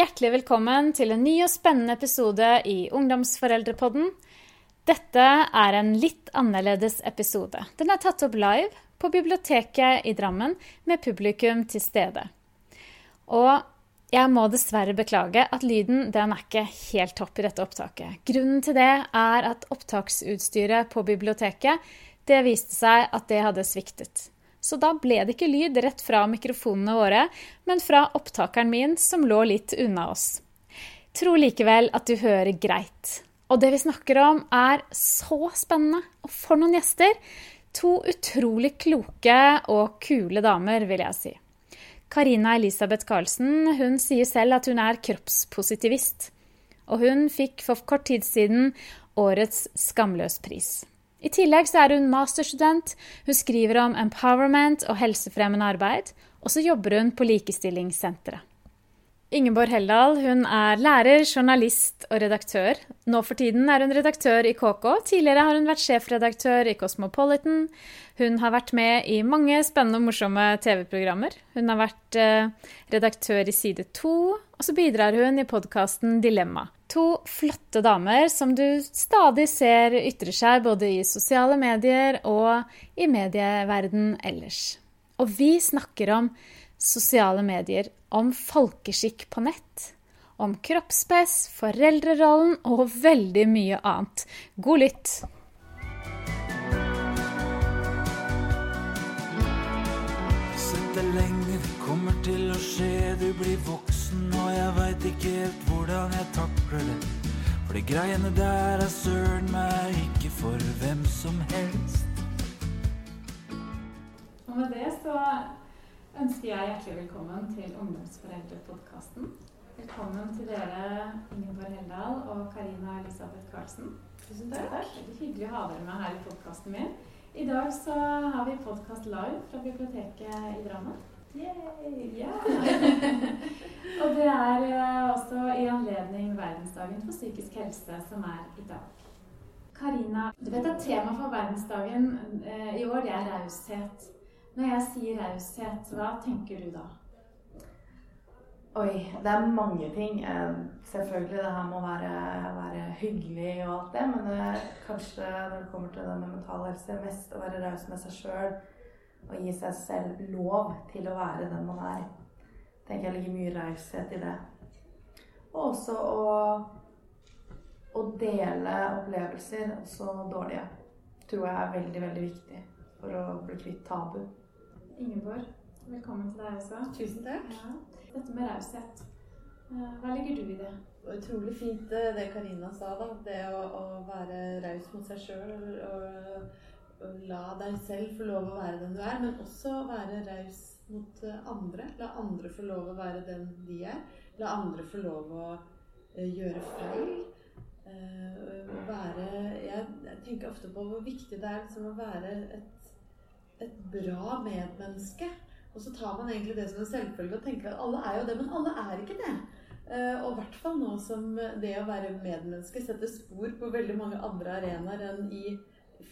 Hjertelig velkommen til en ny og spennende episode i Ungdomsforeldrepodden. Dette er en litt annerledes episode. Den er tatt opp live på biblioteket i Drammen med publikum til stede. Og jeg må dessverre beklage at lyden den er ikke helt topp i dette opptaket. Grunnen til det er at opptaksutstyret på biblioteket det viste seg at det hadde sviktet. Så da ble det ikke lyd rett fra mikrofonene våre, men fra opptakeren min som lå litt unna oss. Tro likevel at du hører greit. Og det vi snakker om, er så spennende. Og for noen gjester! To utrolig kloke og kule damer, vil jeg si. Karina Elisabeth Karlsen hun sier selv at hun er kroppspositivist. Og hun fikk for kort tid siden årets Skamløspris. I tillegg så er hun masterstudent, hun skriver om empowerment og helsefremmende arbeid, og så jobber hun på Likestillingssenteret. Ingeborg Heldal hun er lærer, journalist og redaktør. Nå for tiden er hun redaktør i KK. Tidligere har hun vært sjefredaktør i Cosmopolitan. Hun har vært med i mange spennende og morsomme TV-programmer. Hun har vært eh, redaktør i Side 2, og så bidrar hun i podkasten Dilemma. To flotte damer som du stadig ser ytre seg både i sosiale medier og i medieverden ellers. Og vi snakker om sosiale medier, om folkeskikk på nett, om kroppspress, foreldrerollen og veldig mye annet. God lytt! Sett lenge, det kommer til å skje. Du blir voksen, og jeg veit ikke helt hvordan jeg takler det. For de greiene der er søren meg ikke for hvem som helst. Og med det så ønsker jeg hjertelig velkommen til Ungdomsforeldrepodkasten. Velkommen til dere, Ingeborg Heldal og Karina Elisabeth Karlsen. Tusen takk. Veldig hyggelig å ha dere med her i podkasten min. I dag så har vi podkast live fra biblioteket i Drammen. Ja. og det er eh, også i anledning verdensdagen for psykisk helse som er i dag. Karina, du vet at temaet for verdensdagen eh, i år det er raushet. Når jeg sier raushet, hva tenker du da? Oi, det er mange ting. Eh, Selvfølgelig, det her må være, være hyggelig og alt det, men det, kanskje når det kommer til det med mental helse, mest å være raus med seg sjøl og gi seg selv lov til å være den man er. tenker jeg ligger mye raushet i det. Og også å, å dele opplevelser, også dårlige, tror jeg er veldig, veldig viktig for å bli kvitt tabu. Ingeborg, velkommen til deg også. Tusen takk. Ja. Dette med raushet, eh, hva legger du i det? Utrolig fint eh, det Karina sa, da. Det å, å være raus mot seg sjøl og la deg selv få lov å være den du er, men også være raus mot eh, andre. La andre få lov å være den de er. La andre få lov å uh, gjøre feil. Uh, være jeg, tenker ofte på hvor viktig det er liksom, å være et, et bra medmenneske. Og så tar man egentlig det som en selvfølge og tenker at alle er jo det, men alle er ikke det. Og i hvert fall nå som det å være medmenneske setter spor på veldig mange andre arenaer enn i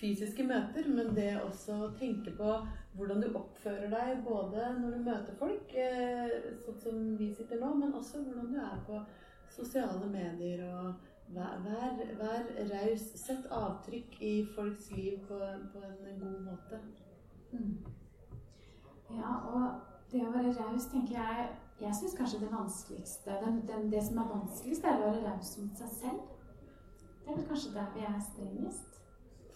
fysiske møter, men det også å tenke på hvordan du oppfører deg både når du møter folk, uh, sånn som vi sitter nå, men også hvordan du er på sosiale medier og Vær, vær, vær raus. Sett avtrykk i folks liv på, på en god måte. Mm. Ja, og det å være raus, tenker jeg Jeg syns kanskje det vanskeligste den, den, Det som er vanskeligst, er å være raus mot seg selv. Det er vel kanskje der vi er strengest.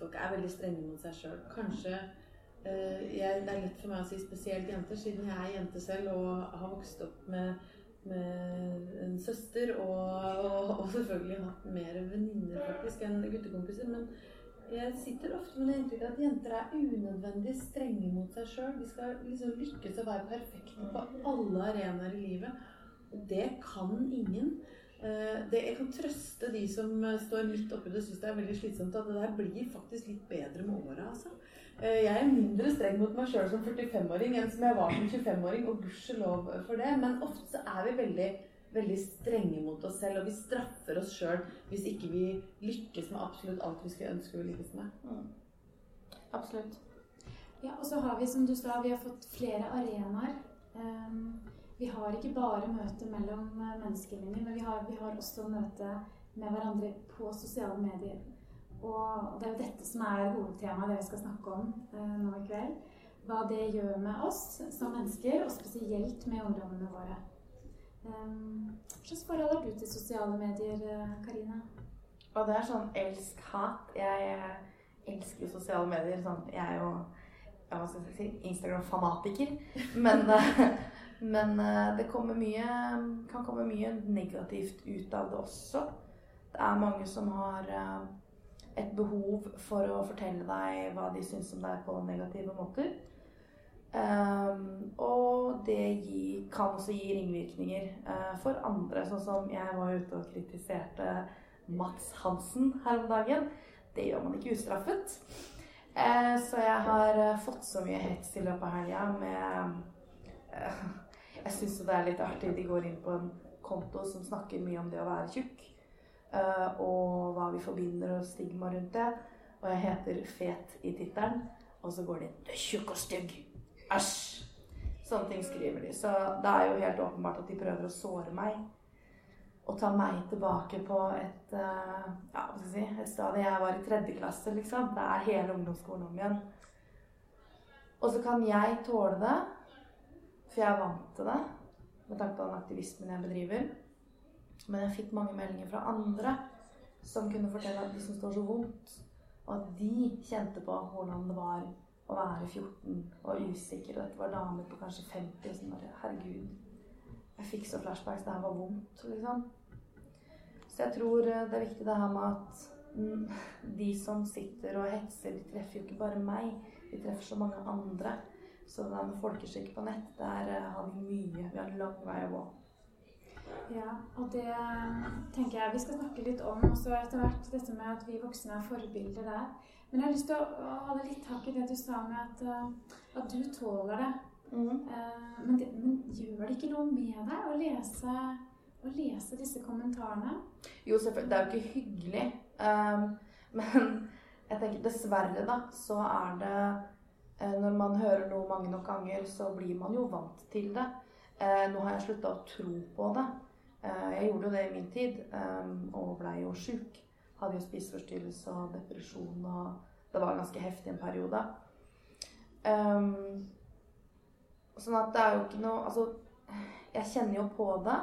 Folk er veldig strenge mot seg sjøl. Kanskje uh, jeg, Det er lett for meg å si spesielt jenter, siden jeg er jente selv og har vokst opp med med en søster og, og, og selvfølgelig hatt mer venninner faktisk enn guttekompiser. Men jeg sitter ofte med det inntrykket at jenter er unødvendig strenge mot seg sjøl. De skal liksom lykkes å være perfekte på alle arenaer i livet. Og det kan ingen. Det, jeg kan trøste de som står midt oppi det og syns det er veldig slitsomt, at det der blir faktisk litt bedre med åra. Altså. Jeg er mindre streng mot meg sjøl som 45-åring enn som jeg var som 25-åring, og gudskjelov for det. Men ofte så er vi veldig, veldig strenge mot oss selv, og vi straffer oss sjøl hvis ikke vi lykkes med absolutt alt vi skulle ønske vi lykkes med. Mm. Absolutt. Ja, og så har vi, som du sa, vi har fått flere arenaer. Um, vi har ikke bare møte mellom eh, menneskelinjer, men vi har, vi har også møte med hverandre på sosiale medier. Og det er jo dette som er hovedtemaet det vi skal snakke om eh, nå i kveld. Hva det gjør med oss som mennesker, og spesielt med ungdommene våre. Um, hva slags forhold har du til sosiale medier, eh, Karina? Og det er sånn elsk-hat. Jeg elsker jo sosiale medier. Sånn, jeg er jo jeg si, Instagram-fanatiker. Men, men eh, det mye, kan komme mye negativt ut av det også. Det er mange som har eh, et behov for å fortelle deg hva de syns om deg på negative måter. Um, og det gi, kan også gi ringvirkninger uh, for andre, sånn som jeg var ute og kritiserte Mats Hansen her om dagen. Det gjør man ikke ustraffet. Uh, så jeg har uh, fått så mye hets i løpet av helga med Jeg syns det er litt artig. De går inn på en konto som snakker mye om det å være tjukk. og hva vi forbinder og stigma rundt det. Og jeg heter Fet i tittelen. Og så går de inn 'Du er tjukk og stygg'. Æsj! Sånne ting skriver de. Så det er jo helt åpenbart at de prøver å såre meg. Og ta meg tilbake på et, uh, ja, si, et stadie jeg var i tredje klasse, liksom. Det er hele ungdomsskolen om igjen. Og så kan jeg tåle det, for jeg er vant til det med tanke på den aktivismen jeg bedriver. Men jeg fikk mange meldinger fra andre som kunne fortelle at de det var så vondt. Og at de kjente på hvordan det var å være 14 og usikker. Og dette var damer på kanskje 50. Og sånn, herregud. Jeg fikk så flashbacks. Det her var vondt, liksom. Så jeg tror det er viktig det her med at mm, de som sitter og hetser, de treffer jo ikke bare meg. De treffer så mange andre. Så det der med folkeskikk på nett, der har vi mye. Vi har lang vei å gå. Ja, og det tenker jeg vi skal snakke litt om også etter hvert. Dette med at vi voksne er forbilder der. Men jeg har lyst til å holde litt tak i det du sa med at, uh, at du tåler det. Mm. Men, det, men, gjør det ikke noe med deg å lese, å lese disse kommentarene? Jo, selvfølgelig. Det er jo ikke hyggelig. Um, men jeg tenker dessverre, da, så er det Når man hører noe mange nok ganger, så blir man jo vant til det. nå har jeg slutta å tro på det. jeg gjorde jo det i min tid, og blei jo sjuk hadde jo spiseforstyrrelse og depresjon, og det var ganske heftig en periode. Sånn at det er jo ikke noe Altså, jeg kjenner jo på det.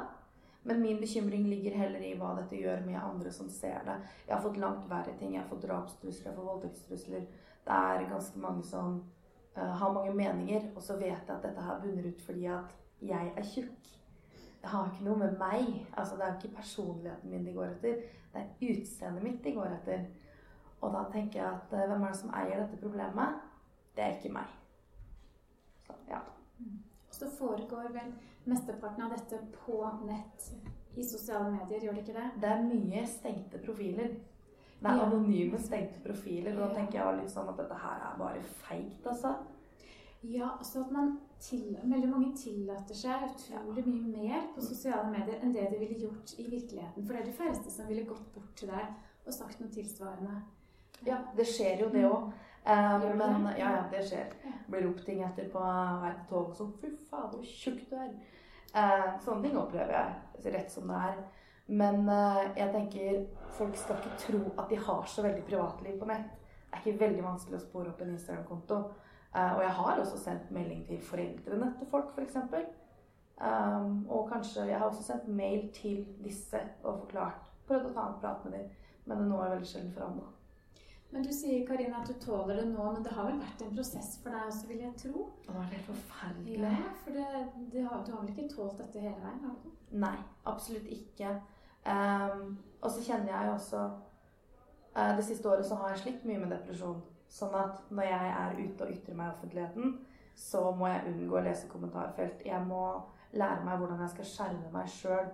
Men min bekymring ligger heller i hva dette gjør med andre som ser det. Jeg har fått langt verre ting. Jeg har fått drapstrusler, jeg har fått voldtektstrusler. Det er ganske mange som har mange meninger, og så vet jeg at dette her bunner ut fordi at jeg er tjukk. Det har ikke noe med meg altså Det er ikke personligheten min de går etter. Det er utseendet mitt de går etter. Og da tenker jeg at eh, hvem er det som eier dette problemet? Det er ikke meg. Så, ja. Så foregår vel mesteparten av dette på nett i sosiale medier, gjør det ikke det? Det er mye stengte profiler. Det er anonyme, stengte profiler. Og da tenker jeg litt sånn at dette her er bare feigt, altså. Ja, altså at man til, veldig mange tillater seg utrolig mye mer på sosiale medier enn det de ville gjort i virkeligheten. For det er de færreste som ville gått bort til deg og sagt noe tilsvarende. Ja, det skjer jo det òg. Um, men ja, ja, det skjer. Blir ropt ting etter på vei til toget og sånn 'Fy fader, så tjukk du er'. Uh, sånne ting opplever jeg rett som det er. Men uh, jeg tenker folk skal ikke tro at de har så veldig privatliv på nett. Det er ikke veldig vanskelig å spore opp en Instagram-konto. Uh, og jeg har også sendt melding til foreldrene til folk, f.eks. Um, og kanskje Jeg har også sendt mail til disse og forklart. Prøvd å ta en prat med dem, men det når veldig sjelden fram. da. Men du sier Karina, at du tåler det nå, men det har vel vært en prosess for deg også, vil jeg tro? Det var helt forferdelig. Ja, for det, det har, du har vel ikke tålt dette hele veien? har du? Nei, absolutt ikke. Um, og så kjenner jeg også uh, Det siste året så har jeg slitt mye med depresjon. Sånn at når jeg er ute og ytrer meg i offentligheten, så må jeg unngå å lese kommentarfelt. Jeg må lære meg hvordan jeg skal skjerme meg sjøl,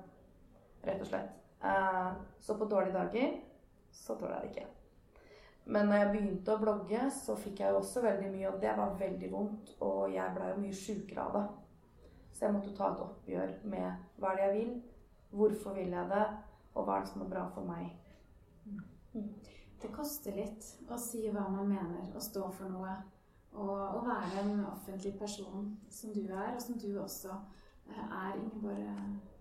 rett og slett. Uh, så på dårlige dager så tåler jeg det ikke. Men når jeg begynte å blogge, så fikk jeg jo også veldig mye, og det var veldig vondt. Og jeg blei jo mye sjukere av det. Så jeg måtte ta et oppgjør med hva er det jeg vil, hvorfor vil jeg det, og hva er det som er bra for meg. Mm det koster litt å si hva man mener, å stå for noe. Og å være en offentlig person som du er, og som du også eh, er Ingeborg Ja,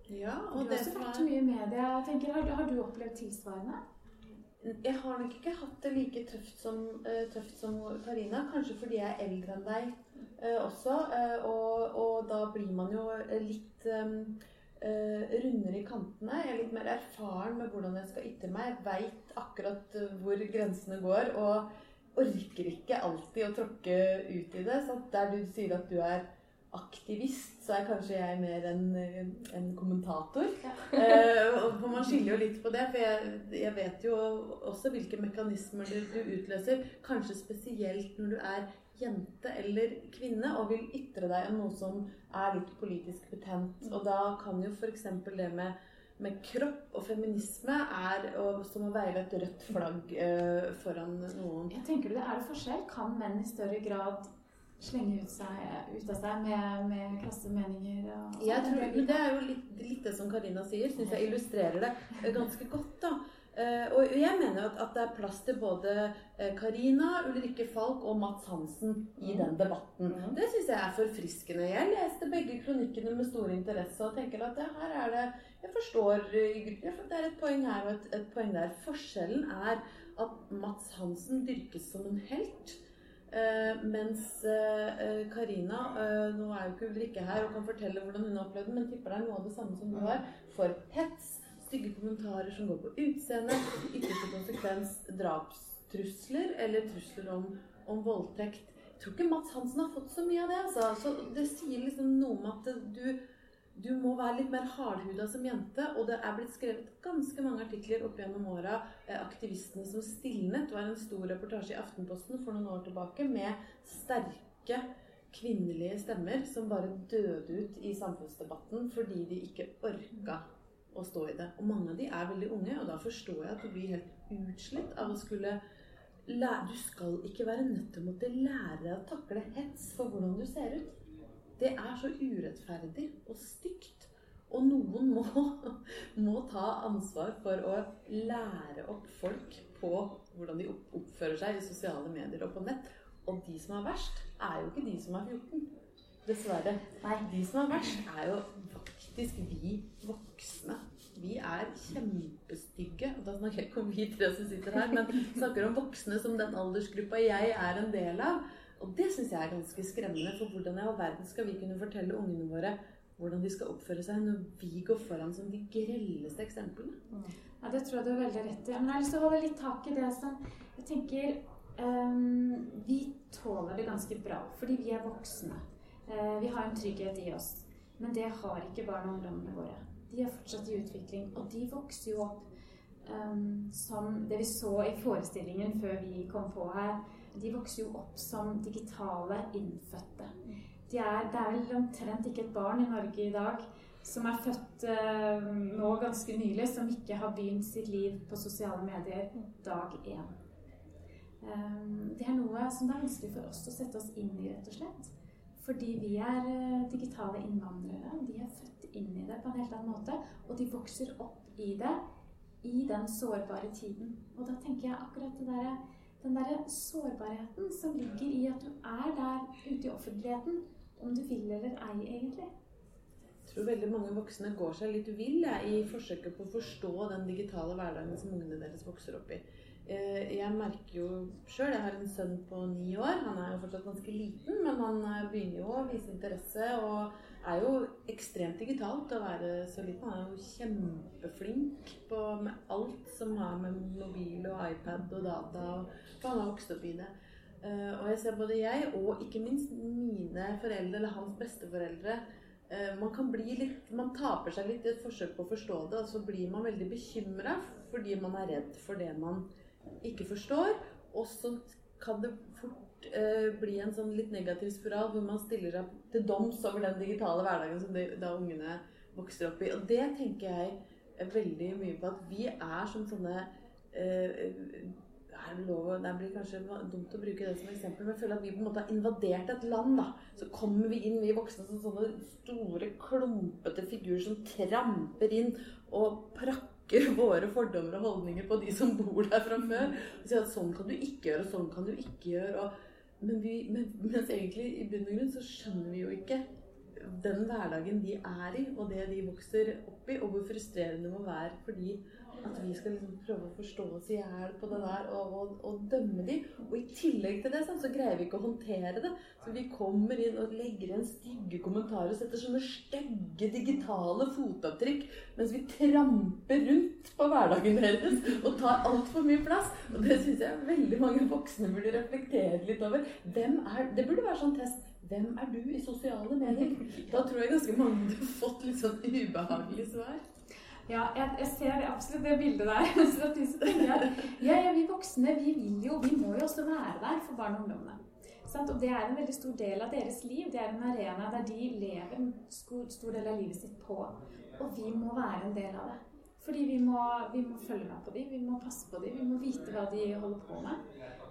Ja, Du og har det også vært er mye i media. Tenker, har, du- har du opplevd tilsvarende? Jeg har nok ikke hatt det like tøft som, eh, tøft som Karina. Kanskje fordi jeg er eldre enn deg eh, også. eh, og, og da blir man jo litt eh, rundere i kantene. Jeg er litt mer erfaren med hvordan jeg skal ytre meg. Veit akkurat eh, hvor grensene går. Og orker ikke alltid å tråkke ut i det. Så der du sier at du er aktivist, så er kanskje jeg mer en, eh, en kommentator. Ja. for man skiller jo litt på det, for jeg, jeg vet jo også hvilke mekanismer du, du utløser. Kanskje spesielt når du er jente eller kvinne og vil ytre deg om noe som er litt politisk betent. Og da kan jo f.eks. det med, med kropp og feminisme er som å veive et rødt flagg eh, foran noen. Jeg tenker du det Er det forskjell? Kan menn i større grad slenge ut, seg, ut av seg med, med krasse meninger? Og, og Jeg sånn? tror, Det er jo litt, litt det som Karina sier. Syns jeg illustrerer det ganske godt. da. Eh, og jeg mener jo at, det er plass til både eh, Karina, Ulrikke Falk og Mats Hansen i den debatten. Mhm. Det syns jeg er forfriskende. Jeg leste begge kronikkene med stor interesse og tenker at det her er det Jeg forstår eh, Det er et poeng her og et, et poeng der. Forskjellen er at Mats Hansen dyrkes som en helt. Uh, mens eh, Karina eh, Nå er jo ikke Ulrikke her og kan fortelle hvordan hun har opplevd det, men tipper det er noe av det samme som du har. For hets, stygge kommentarer som går på utseende, ytterste konsekvens drapstrusler eller trusler om, om voldtekt. Jeg tror ikke Mats Hansen har fått så mye av det. Altså. Så det sier liksom noe om at du, du må være litt mer hardhuda som jente. Og det er blitt skrevet ganske mange artikler opp gjennom åra. Eh, 'Aktivistene som stilnet' var en stor reportasje i Aftenposten for noen år tilbake med sterke kvinnelige stemmer som bare døde ut i samfunnsdebatten fordi de ikke orka å stå i det. Og mange av de er veldig unge, og da forstår jeg at du blir helt utslitt av å skulle lære Du skal ikke være nødt til å måtte lære deg å takle hets for hvordan du ser ut. Det er så urettferdig og stygt. Og noen må, må ta ansvar for å lære opp folk på hvordan de oppfører seg i sosiale medier og på nett. Og de som er verst, er jo ikke de som er 14. Dessverre. Nei. De som er verst, er jo faktisk vi voksne. Vi er kjempestygge. Og da snakker jeg ikke om vi tre som sitter her, men snakker om voksne som den aldersgruppa jeg er en del av. Og det syns jeg er ganske skremmende. For hvordan i all verden skal vi kunne fortelle ungene våre hvordan de skal oppføre seg når vi går foran som de grelleste eksemplene? Ja, Det tror jeg du har veldig rett i. Men jeg har lyst til å holde litt tak i det som Jeg tenker um, Vi tåler det ganske bra fordi vi er voksne. Eh, vi har en trygghet i oss. Men det har ikke barna og ungdommene våre. De er fortsatt i utvikling, og de vokser jo opp um, som det vi så i forestillingen før vi kom på her. De vokser jo opp som digitale innfødte. De er, det er vel omtrent ikke et barn i Norge i dag som er født uh, nå ganske nylig, som ikke har begynt sitt liv på sosiale medier dag én. Um, det er noe som det er vanskelig for oss å sette oss inn i, rett og slett. Fordi vi er eh, digitale innvandrere. De er født inn i det på en helt annen måte. Og de vokser opp i det i den sårbare tiden. Og da tenker jeg akkurat der, den derre sårbarheten som ligger i at du er der ute i offentligheten, om du vil eller ei, egentlig. Jeg tror veldig mange voksne går seg litt vill i forsøket på å forstå den digitale hverdagen som ungene deres vokser opp i. Eh, Jeg merker jo sjøl Jeg har en sønn på ni år. Han er jo fortsatt ganske liten, men han eh, begynner jo å vise interesse og er jo ekstremt digital til å være så liten. Han er jo kjempeflink på med alt som har med mobil og iPad og data For han har vokst opp i det. Eh, Og jeg ser både jeg og ikke minst mine foreldre, eller hans besteforeldre, man kan bli litt Man taper seg litt i et forsøk på å forstå det, og så blir man veldig bekymra fordi man er redd for det man ikke forstår. Og så kan det fort eh, bli en sånn litt negativ spiral hvor man stiller seg til doms over den digitale hverdagen som de, da ungene vokser opp i. Og det tenker jeg veldig mye på at vi er som sånne eh, er det lov Det blir kanskje dumt å bruke det som eksempel, men jeg føler at vi på en måte har invadert et land. da. Så kommer vi inn, vi voksne, som sånne store, klumpete figurer som tramper inn og prakker våre fordommer og holdninger på de som bor der fra før. Og sier at sånn kan du ikke gjøre, og sånn kan du ikke gjøre. Men, vi, men, mens egentlig i bunn og grunn så skjønner vi jo ikke den hverdagen de er i, og det de vokser opp i, og hvor frustrerende det må være for de at vi skal liksom prøve å forstå oss i hjel på det der og, og, og, dømme de. Og i tillegg til det sånn, så greier vi ikke å håndtere det. Så vi kommer inn og legger igjen stygge kommentarer og setter sånne stygge digitale fotavtrykk mens vi tramper rundt på hverdagen deres og tar altfor mye plass. Og det syns jeg veldig mange voksne burde reflektere litt over. Er, det burde være sånn test. Hvem er du i sosiale medier? Da tror jeg ganske mange hadde fått litt sånn ubehagelig svar. Ja, jeg, jeg, ser absolutt det bildet der. Så tenker jeg, ja, ja, vi voksne vi vil jo, vi må jo også være der for barn og ungdommene. Sant? Og det er en veldig stor del av deres liv. Det er en arena der de lever en stor, stor del av livet sitt på. Og vi må være en del av det. Fordi vi må, vi må følge med på dem, vi må passe på dem, vi må vite hva de holder på med.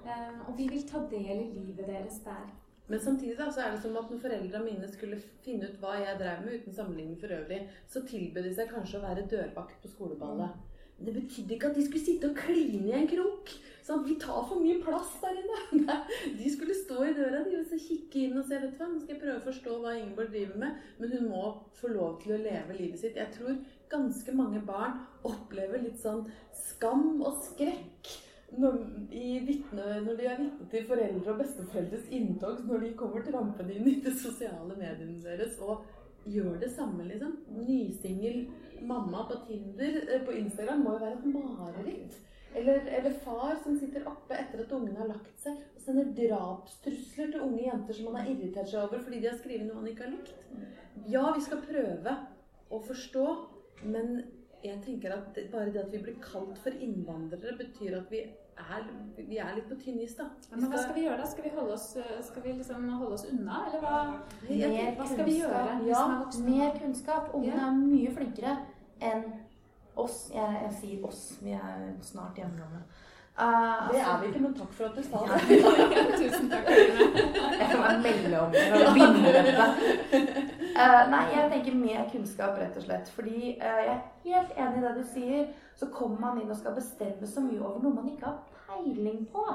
Eh, og vi vil ta del i livet deres der. Men samtidig da, så er det som at når foreldra mine skulle finne ut hva jeg drev med, uten sammenligning for øvrig, så tilbød de seg kanskje å være dørvakt på skoleballet. Men det betydde ikke at de skulle sitte og kline i en krok. Sånn, vi tar for mye plass der inne. De skulle stå i døra de og kikke inn og se vet du hva, nå skal jeg prøve å forstå hva Ingeborg driver med. Men hun må få lov til å leve livet sitt. Jeg tror ganske mange barn opplever litt sånn skam og skrekk når, vittne, når, de er vitne til foreldre og besteforeldres inntog, når de kommer trampende inn i de sosiale mediene deres og gjør det samme, liksom. Nysingel mamma på Tinder eh, på Instagram må jo være et mareritt. Eller, eller, far som sitter oppe etter at ungene har lagt seg og sender drapstrusler til unge jenter som han har irritert seg over fordi de har skrevet noe han ikke har likt. Ja, vi skal prøve å forstå, men jeg tenker at bare det at vi blir kalt for innvandrere, betyr at vi er, vi er litt på tynn is, da. Ja, men hva skal vi gjøre da? Skal vi holde oss, skal vi liksom holde oss unna, eller hva? Mer hva skal vi gjøre? Ja, mer kunnskap. Ungene ja. er mye flinkere enn oss. Jeg, jeg, sier oss. Vi er snart hjemgamle. Uh, det er vi ikke, men takk for at du sa det. Tusen takk. jeg kan være mellom og binde dette. Uh, nei, jeg tenker mer kunnskap, rett og slett. Fordi uh, jeg er helt enig i det du sier. Så kommer man inn og skal bestemme så mye over noe man ikke har peiling på.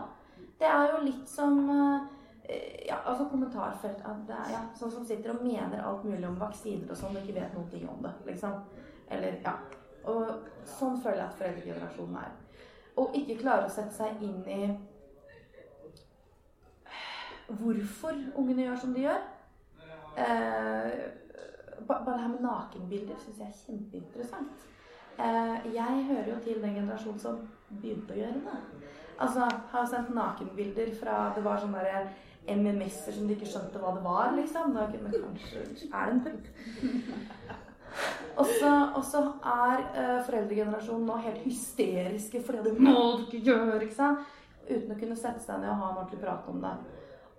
Det er jo litt som ja, altså kommentarfelt er, ja, Sånn som sitter og mener alt mulig om vaksiner og sånn, og ikke vet ting om det. liksom. Eller, ja. Og sånn føler jeg at foreldregenerasjonen er og ikke klarer å sette seg inn i hvorfor ungene gjør som de gjør. Eh, bare det her med nakenbilder syns jeg er kjempeinteressant. Eh, jeg hører jo til den generasjonen som begynte å gjøre det. Altså, har sendt nakenbilder fra Det var sånne der MMS-er som de ikke skjønte hva det var, liksom. Da, men kanskje er det en pupp? Og så er uh, foreldregenerasjonen nå helt hysteriske fordi det må du ikke gjøre. ikke sant? Uten å kunne sette seg ned og ha en ordentlig prat om det.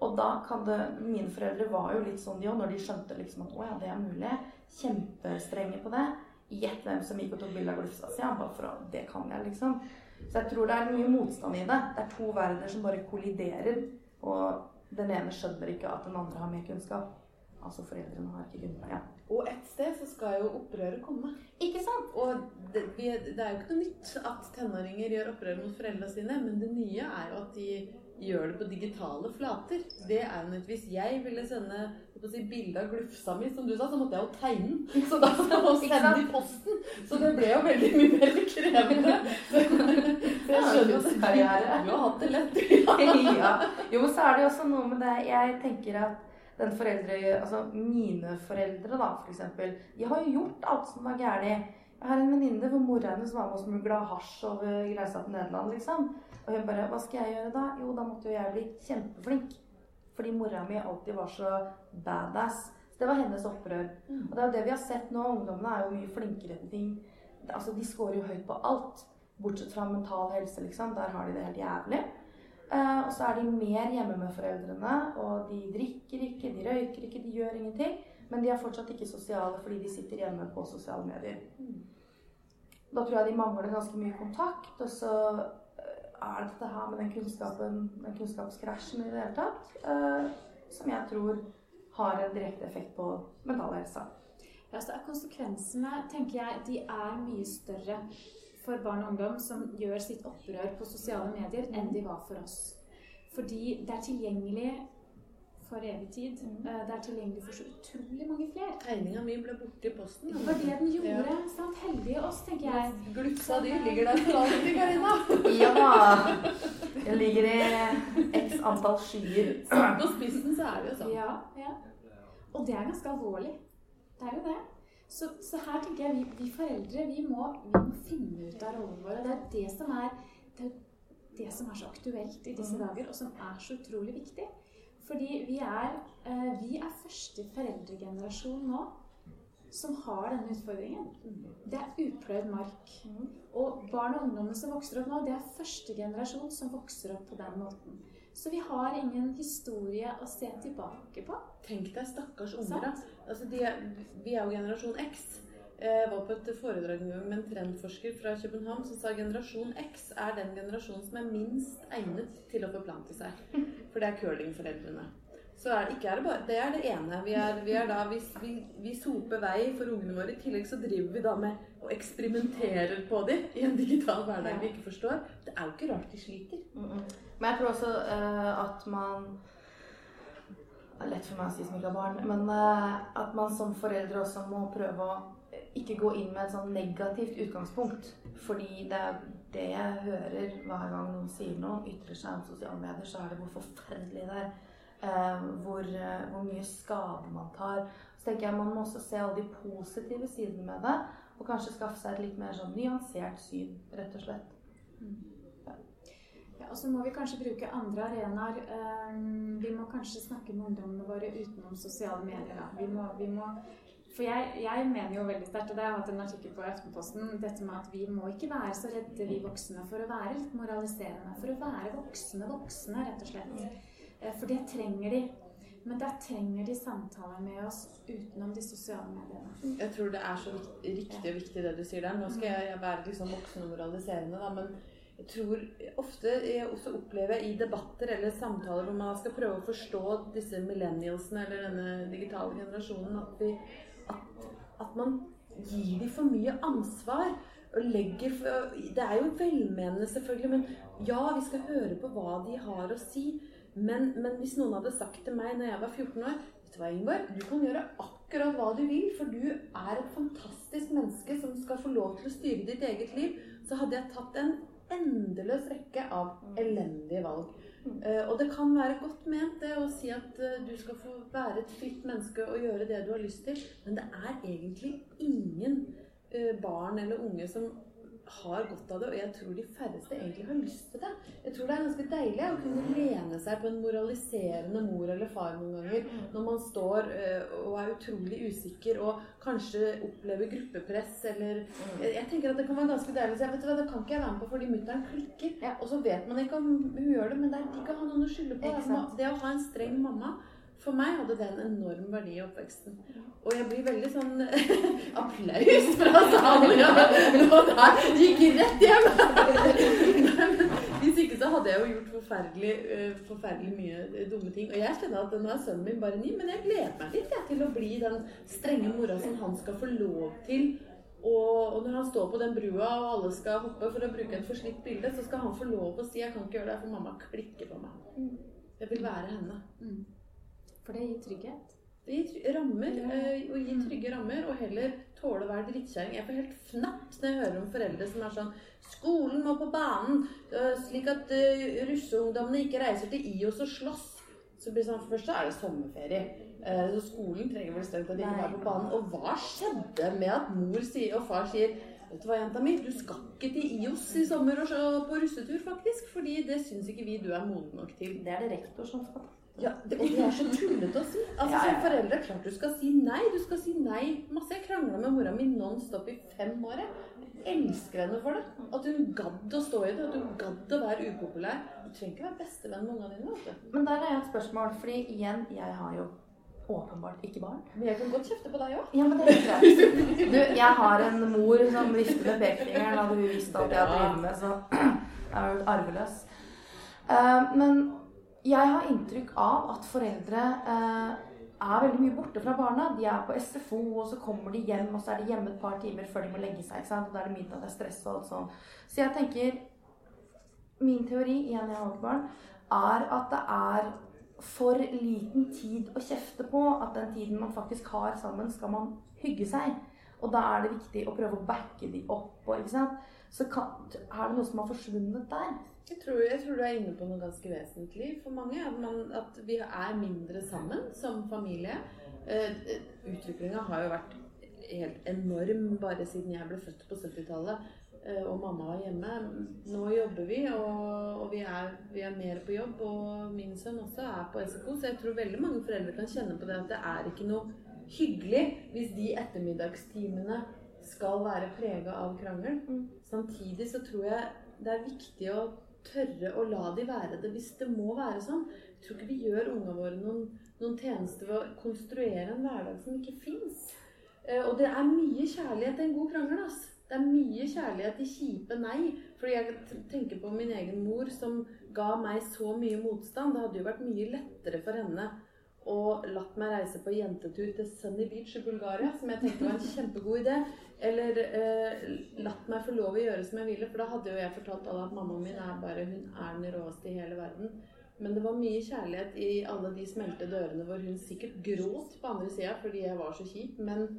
Og da kan det Mine foreldre var jo litt sånn de òg, når de skjønte liksom at å ja, det er mulig. Kjempestrenge på det. Gjett hvem som gikk og tok bilde av glufsa si. Bare for å Det kan jeg, liksom. Så jeg tror det er mye motstand i det. Det er to verdener som bare kolliderer. Og den ene skjønner ikke at den andre har mer kunnskap. Altså foreldrene har ikke kunnskap. Ja. Og et sted så skal jo opprøret komme. Ikke sant? Og det, det, er jo ikke noe nytt at tenåringer gjør opprør mot foreldrene sine, men det nye er jo at de gjør det på digitale flater. Det er jo. Hvis jeg ville sende si, bilde av glufsa mi, som du sa, så måtte jeg jo tegne den. Så da skal man sende i posten. Så det ble jo veldig mye mer krevende. Så, jeg skjønner jo at du har hatt det lett. ja. Jo, men så er det jo også noe med det Jeg tenker at den foreldre, altså mine foreldre, da, eksempel, de har jo gjort alt som var galt. Jeg har en venninne hvor mora hennes var med og smugla hasj over grensa til Nederland. liksom. Og hun bare Hva skal jeg gjøre da? Jo, da måtte jo jeg bli kjempeflink. Fordi mora mi alltid var så badass. Så det var hennes opprør. Mm. Og det er jo det vi har sett nå. Ungdommene er jo mye flinkere til ting. Altså, De scorer jo høyt på alt. Bortsett fra mental helse, liksom. Der har de det helt jævlig. Uh, og så er de mer hjemme med foreldrene, og de drikker ikke, de røyker ikke, de gjør ingenting. Men de er fortsatt ikke sosiale fordi de sitter hjemme på sosiale medier. Mm. Da tror jeg de mangler ganske mye kontakt. Og så er det dette her med den kunnskapen, den kunnskapskrasjen i det hele tatt, uh, som jeg tror har en direkte effekt på mental helse. Ja, så er Konsekvensene tenker jeg, de er mye større for barn og ungdom som gjør sitt opprør på sosiale medier, enn de var for oss. Fordi det er tilgjengelig for evig tid. Mm. Det er tilgjengelig for så utrolig mange flere. Tegninga mi ble borte i posten. Det var det den gjorde. Sant? Heldige oss, tenker jeg. Glufsa di ligger der for alltid, Karina. Ja da. Jeg ligger i x antall skyer. Satt på spissen, så er det jo sånn. Ja, ja. Og det er ganske alvorlig. Det er jo det. Så, så her tenker jeg vi, vi foreldre vi må, vi må finne ut av rollen vår. Og det er det som er det, er det som er så aktuelt i disse dager, og som er så utrolig viktig. Fordi vi er, eh, vi er første foreldregenerasjon nå som har denne utfordringen. Det er upløyd mark. Og barn og ungdommene som vokser opp nå, det er første generasjon som vokser opp på den måten. Så vi har ingen historie å se tilbake på. Tenk deg stakkars unger, da. Altså, de vi er jo generasjon X. Jeg var på et foredrag med en trendforsker fra København som sa generasjon X er den generasjonen som er minst egnet til å forplante seg. For det er curlingforeldrene. Så er, ikke er det, bare, det er det ene. Vi, er, vi, er da, vi, vi, vi soper vei for ungene våre. I tillegg så driver vi da med og eksperimenterer på dem i en digital hverdag vi ikke forstår. Det er jo ikke rart de sliter. Men jeg tror også uh, at man Det er lett for meg å si som ikke har barn, men uh, at man som foreldre også må prøve å ikke gå inn med et sånn negativt utgangspunkt. Fordi det er det jeg hører hver gang noen sier noe, ytrer seg om sosiale medier, så er det hvor forferdelig det er. Eh, hvor, eh, hvor mye skade man tar. Så tenker jeg man må også se alle de positive sidene med det, og kanskje skaffe seg et litt mer sånn nyansert syn, rett og slett. Ja, og så må vi kanskje bruke andre arenaer. Eh, Vi må kanskje snakke med ungdommene våre utenom sosiale medier. Vi må, vi må, for jeg, jeg mener jo veldig sterkt, og det har jeg hatt en artikkel på Aftenposten, dette med at vi må ikke være så redde, vi voksne, for å være litt moraliserende. For å være voksne voksne, rett og slett. Eh, For det trenger de. Men der trenger de samtaler med oss utenom de sosiale mediene. Jeg tror det er så riktig og viktig det du sier der. Nå skal jeg være liksom voksen og moraliserende, da, men jeg tror ofte jeg også opplever i debatter eller samtaler hvor man skal prøve å forstå disse millennialsene eller denne digitale generasjonen, at, vi, at, at man gir dem for mye ansvar. Legger det er jo velmenende, selvfølgelig, men ja, vi skal høre på hva de har å si. Men, men hvis noen hadde sagt til meg når jeg var 14 år Vet du hva, Ingeborg? Du kan gjøre akkurat hva du vil, for du er et fantastisk menneske som skal få lov til å styre ditt eget liv. Så hadde jeg tatt en endeløs rekke av elendige valg. Eh, og det kan være godt ment det å si at eh, du skal få være et fritt menneske og gjøre det du har lyst til, men det er egentlig ingen eh, barn eller unge som har godt av det, og jeg tror de færreste egentlig har lyst til det. Jeg tror det er ganske deilig å kunne lene seg på en moraliserende mor eller far noen ganger når man står eh, og er utrolig usikker og kanskje opplever gruppepress eller jeg, jeg tenker at det kan være ganske deilig å si vet du hva, det kan ikke jeg være med på fordi mutter'n klikker. Og så vet man ikke om hun gjør det, men det er digg å ha noen å skylde på. Det å ha en streng mamma for meg hadde det en enorm verdi i oppveksten. Og jeg blir veldig sånn Applaus fra salen! Ja. Og der gikk rett hjem! Men Hvis ikke så hadde jeg jo gjort forferdelig, eh, forferdelig mye eh, dumme ting. Og jeg kjenner at nå er sønnen min bare ni, men jeg gleder meg litt jeg, til å bli den strenge mora som han skal få lov til. Og, og når han står på den brua og alle skal hoppe for å bruke et forslitt bilde, så skal han få lov å si 'jeg kan ikke gjøre det, for mamma klikker på meg'. Jeg vil være henne. Mm. For det gir trygghet. Det gir rammer, eh, og gir trygge rammer, og heller tåle å være drittkjerring. Jeg får helt fnatt når jeg hører om foreldre som er sånn Skolen må på banen, eh, slik at uh, russeungdommene ikke reiser til IOS og slåss. Så blir det sånn, Først så er det sommerferie, eh, så skolen trenger vel at de ikke Nei. på banen. Og hva skjedde med at mor sier, og far sier Vet du hva, jenta mi, du skal ikke til IOS i sommer og på russetur, faktisk. Fordi det syns ikke vi du er moden nok til. Det er det rektor som skal ta. Ja, det, og det er så tullete å si. Altså, Ja, ja. Som foreldre klart du skal si nei. Du skal si nei masse. Jeg krangla med mora mi non stop i fem år. Jeg elsker henne for det. At hun gadd å stå i det. At hun gadd å være upopulær. Du trenger ikke være bestevenn med ungene dine. vet du. Men der har jeg et spørsmål, fordi igjen, jeg har jo åpenbart ikke barn. Men jeg kan godt kjefte på deg òg. Ja, men det er greit. Du, jeg har en mor som vifter med pekefingeren. Hadde hun visst alt jeg driver med, så jeg er jo arveløs. Uh, men jeg har inntrykk av at foreldre eh, er veldig mye borte fra barna. De er på SFO, og så kommer de hjem, og så er de hjemme et par timer før de må legge seg. ikke sant? Og da er det middag, det er stress og alt sånt. Så jeg tenker Min teori, igjen jeg har barn, er at det er for liten tid å kjefte på. At den tiden man faktisk har sammen, skal man hygge seg. Og da er det viktig å prøve å backe de opp. Ikke sant? Så kan, er det noe som har forsvunnet der. Jeg tror, jeg tror, du er inne på noe ganske vesentlig for mange. At, man, at vi er mindre sammen som familie. Uh, Utviklinga har jo vært helt enorm bare siden jeg ble født på 70-tallet eh, og mamma var hjemme. Nå jobber vi, og, og vi, er, vi, er, mer på jobb. Og min sønn også er på SFO, så jeg tror veldig mange foreldre kan kjenne på det at det er ikke noe hyggelig hvis de ettermiddagstimene skal være prega av krangel. Mm. Samtidig så tror jeg det er viktig å tørre å la de være det hvis det må være sånn. Jeg tror ikke vi gjør ungene våre noen, noen tjeneste ved å konstruere en hverdag som ikke fins. Eh, og det er mye kjærlighet i en god krangel. ass. Det er mye kjærlighet i kjipe nei. Fordi jeg tenker på min egen mor som ga meg så mye motstand. Det hadde jo vært mye lettere for henne og latt meg reise på jentetur til Sunny Beach i Bulgaria, som jeg tenkte var en kjempegod idé. Eller eh, latt meg få lov å gjøre som jeg ville, for da hadde jo jeg fortalt alle at mammaen min er bare hun er den råeste i hele verden. Men det var mye kjærlighet i alle de smelte dørene hvor hun sikkert gråt på andre sida fordi jeg var så kjip. Men,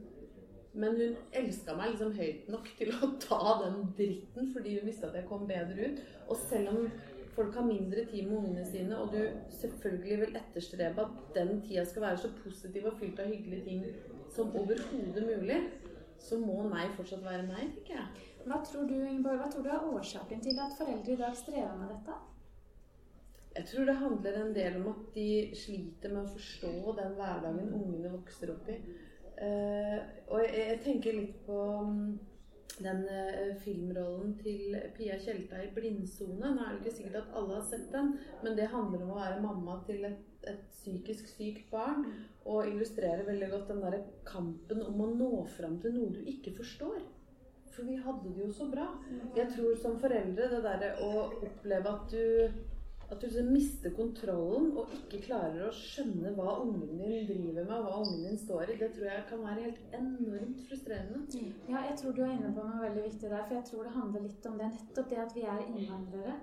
men hun elska meg liksom høyt nok til å ta den dritten fordi hun visste at jeg kom bedre ut. Og selv om folk har mindre tid med ungene sine, og du selvfølgelig vil etterstrebe at den tida skal være så positiv og fylt av hyggelige ting som overhodet mulig, så må nei fortsatt være nei, tenker jeg. Hva tror du Ingeborg, hva tror du er årsaken til at foreldre i dag strever med dette? Jeg tror det handler en del om at de sliter med å forstå den hverdagen ungene vokser opp i. Uh, og jeg, jeg, tenker litt på um, den uh, filmrollen til Pia Tjelta i 'Blindsone'. Nå er det ikke sikkert at alle har sett den, men det handler om å være mamma til et, et psykisk sykt barn. Og illustrerer veldig godt den der kampen om å nå fram til noe du ikke forstår. For vi hadde det jo så bra. Jeg tror som foreldre det derre å oppleve at du at du liksom mister kontrollen og ikke klarer å skjønne hva ungen din driver med, og hva ungen din står i, det tror jeg kan være helt enormt frustrerende. Mm. Ja, jeg tror du er inne på noe veldig viktig der, for jeg tror det handler litt om det. Nettopp det at vi er innvandrere.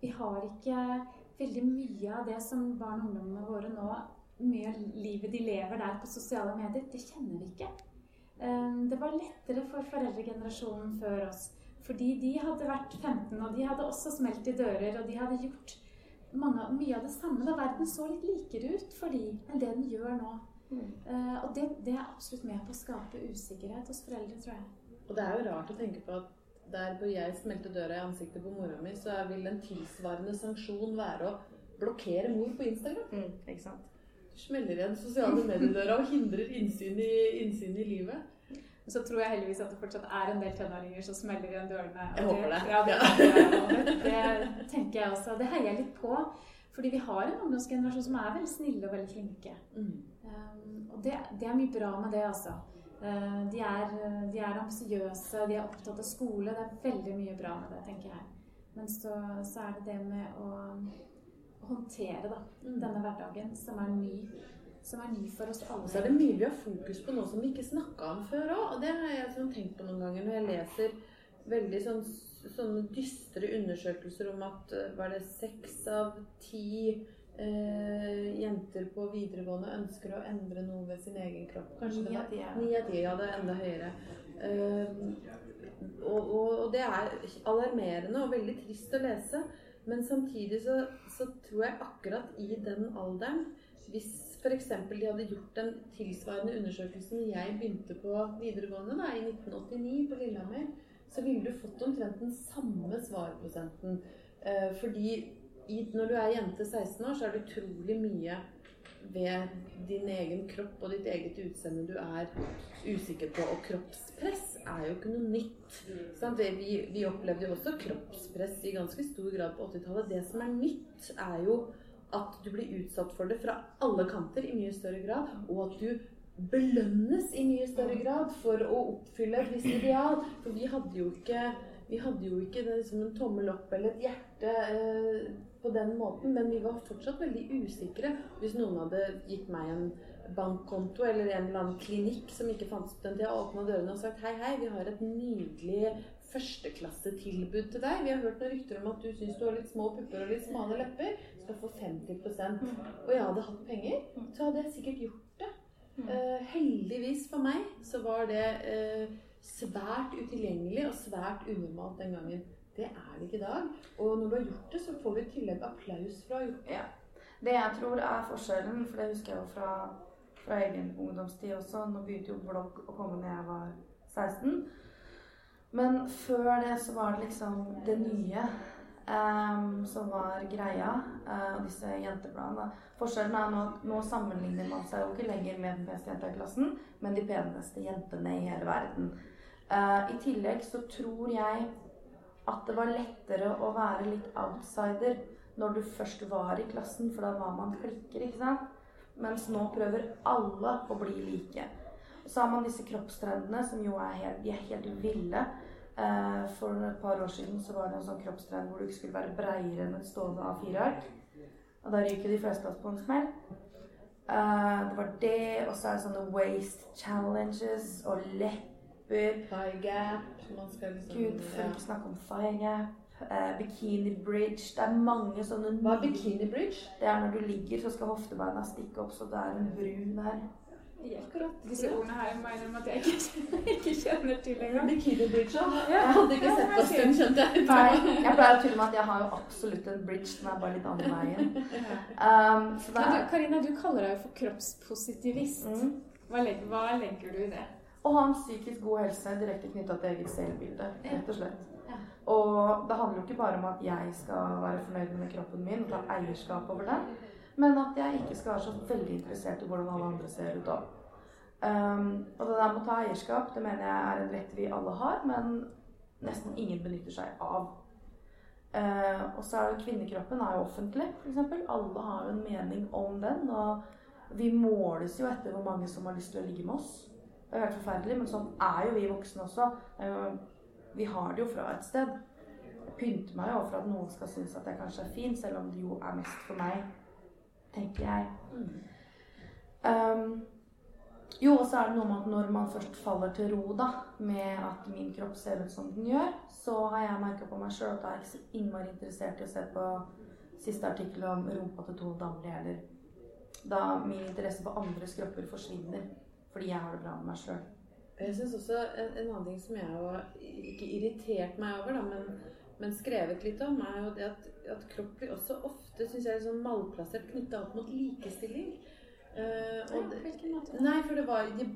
Vi har ikke veldig mye av det som barn og ungdommene våre nå Mye av livet de lever der på sosiale medier, det kjenner vi ikke. Ehm, det var lettere for foreldregenerasjonen før oss. Fordi de hadde vært 15, og de hadde også smelt i dører, og de hadde gjort mange, mye av det samme. Da verden så litt likere ut for de enn det den gjør nå. Mm. Uh, og det, det, er absolutt med på å skape usikkerhet hos foreldre, tror jeg. Og det er jo rart å tenke på at der hvor jeg smelte døra i ansiktet på mora mi, så vil en tilsvarende sanksjon være å blokkere mor på Instagram. Mm, ikke sant? Du smeller igjen sosiale mediedøra og hindrer innsyn i, innsyn i livet så tror jeg heldigvis at det fortsatt er en del tenåringer som smeller igjen dørene. Jeg håper det. Ja, det, det, tenker jeg også. Det heier jeg litt på. Fordi vi har en ungdomsgenerasjon som er veldig snille og veldig flinke. Mm. Um, og det, det, er mye bra med det, altså. Uh, de er, de er ambisiøse, de er opptatt av skole. Det er veldig mye bra med det, tenker jeg. Men så, så er det det med å håndtere da, mm. denne hverdagen som er ny som er ny for oss alle. Så er det mye vi har fokus på nå som vi ikke snakka om før òg. Og det har jeg sånn tenkt på noen ganger når jeg leser veldig sånn, sånne dystre undersøkelser om at eh, var det seks av ti eh, jenter på videregående ønsker å endre noe ved sin egen kropp. Kanskje. Ni av ti, ja. Det er enda høyere. Eh, og, og, og, det er alarmerende og veldig trist å lese. Men samtidig så, så tror jeg akkurat i den alderen hvis f.eks. de hadde gjort den tilsvarende undersøkelsen jeg begynte på videregående da, i 1989 på Lillehammer, så ville du fått omtrent den samme svarprosenten. Eh, fordi i, når du er jente 16 år, så er det utrolig mye ved din egen kropp og ditt eget utseende du er usikker på. Og kroppspress er jo ikke noe nytt. Vi, vi opplevde jo også kroppspress i ganske stor grad på 80-tallet. Det som er nytt, er jo at du blir utsatt for det fra alle kanter i mye større grad, og at du belønnes i mye større grad for å oppfylle et visst ideal. For vi hadde jo ikke, vi hadde jo ikke det som en tommel opp eller et hjerte eh, på den måten, men vi var fortsatt veldig usikre. Hvis noen hadde gitt meg en bankkonto eller en eller annen klinikk som ikke fantes på den tida, åpna dørene og sagt hei, hei, vi har et nydelig førsteklassetilbud til deg. Vi har hørt noen rykter om at du syns du har litt små pupper og litt smale lepper. Skal få 50% Og jeg hadde hatt penger, så hadde jeg sikkert gjort det. Uh, heldigvis for meg så var det uh, svært utilgjengelig og svært unormalt den gangen. Det er det ikke i dag. Og når du har gjort det, så får du i tillegg applaus fra gjort Ja. Det jeg tror er forskjellen, for det husker jeg jo fra, fra egen ungdomstid også Nå begynte jo blogg å komme når jeg var 16. Men før det så var det liksom det nye em, som var greia. Uh, disse jentebladene. Forskjellen er at nå sammenligner man seg jo ikke lenger med den beste jenta i klassen, men de peneste jentene i hele verden. Uh, I tillegg så tror jeg at det var lettere å være litt outsider når du først var i klassen, for da var man klikker, ikke sant? Mens nå prøver alle å bli like. Så har man disse kroppstrendene som jo er helt, de er helt ville. Eh, for et par år siden så var det en sånn kroppstrend hvor du ikke skulle være breiere enn et stående A4-ark. Og da ryker de fleste av oss på en smell. Eh, det var det, og så er det sånne waist challenges og lepper. High gap. Man skal liksom Gud, for ja. ikke snakke om thigh gap. eh, bikini bridge. Det er mange sånne Hva er bikini bridge? Det er når du ligger, så skal hoftebeina stikke opp, så det er en bru der. Akkurat. Disse ordene her må jeg innrømme at jeg ikke, ikke kjenner til engang. Bikini bridge, ja. Jeg hadde ikke Ja, sett på den stund, skjønte jeg. Nei, jeg pleier å tulle med at jeg har jo absolutt en bridge, den er bare litt annen veien. Um, er Karina, du kaller deg jo for kroppspositivist. mm, Hva, legger, hva legger du i det? Å ha en psykisk god helse direkte knytta til eget selvbilde, rett og slett. Ja. Og det handler jo ikke bare om at jeg skal være fornøyd med kroppen min og ta eierskap over den, men at jeg ikke skal være så veldig interessert i hvordan alle andre ser ut òg. Um, og det der med å ta eierskap, det mener jeg er en rett vi alle har, men nesten ingen benytter seg av. Uh, og så er det kvinnekroppen er jo offentlig, f.eks. Alle har jo en mening om den. Og vi måles jo etter hvor mange som har lyst til å ligge med oss. Det er jo helt forferdelig, men sånn er jo vi voksne også. Er vi har det jo fra et sted. Jeg pynter meg jo for at noen skal synes at jeg kanskje er fin, selv om det jo er mest for meg, tenker jeg. Um, jo, og så er det noe med at når man først faller til ro da, med at min kropp ser ut som den gjør, så har jeg merka på meg sjøl at jeg er ikke så innmari interessert i å se på siste artikkel om rumpa til to Damli heller. Da min interesse for andres kropper forsvinner fordi jeg har det bra med meg sjøl. Jeg synes også en, en annen ting som jeg har ikke irritert meg over, da, men, men skrevet litt om, er jo det at, at kropp blir også ofte synes jeg, sånn malplassert knytta opp mot likestilling. Uh, og det, Hvilken måte? Nei, for det var, de,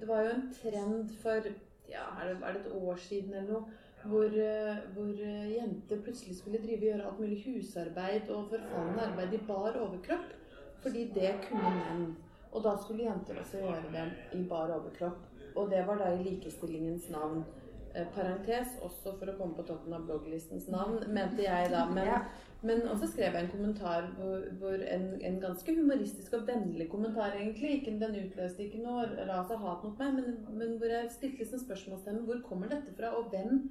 det var jo en trend for ja, er det, er det et år siden eller noe, hvor, uh, hvor eh, jenter plutselig skulle drive og gjøre alt mulig husarbeid og forfallende arbeid i bar overkropp. Fordi det kunne menn. Og da skulle jenter også gjøre det i bar overkropp. Og det var da i likestillingens navn. Eh, parentes, også for å komme på toppen av blogglistens navn, mente jeg da. Men, Ja. men også skrev jeg en kommentar hvor, hvor en, en ganske humoristisk og vennlig kommentar, egentlig. Ikke, den utløste ikke noe ras av hat mot meg, men, men hvor jeg stilte liksom spørsmålstegn hvor kommer dette fra, og hvem,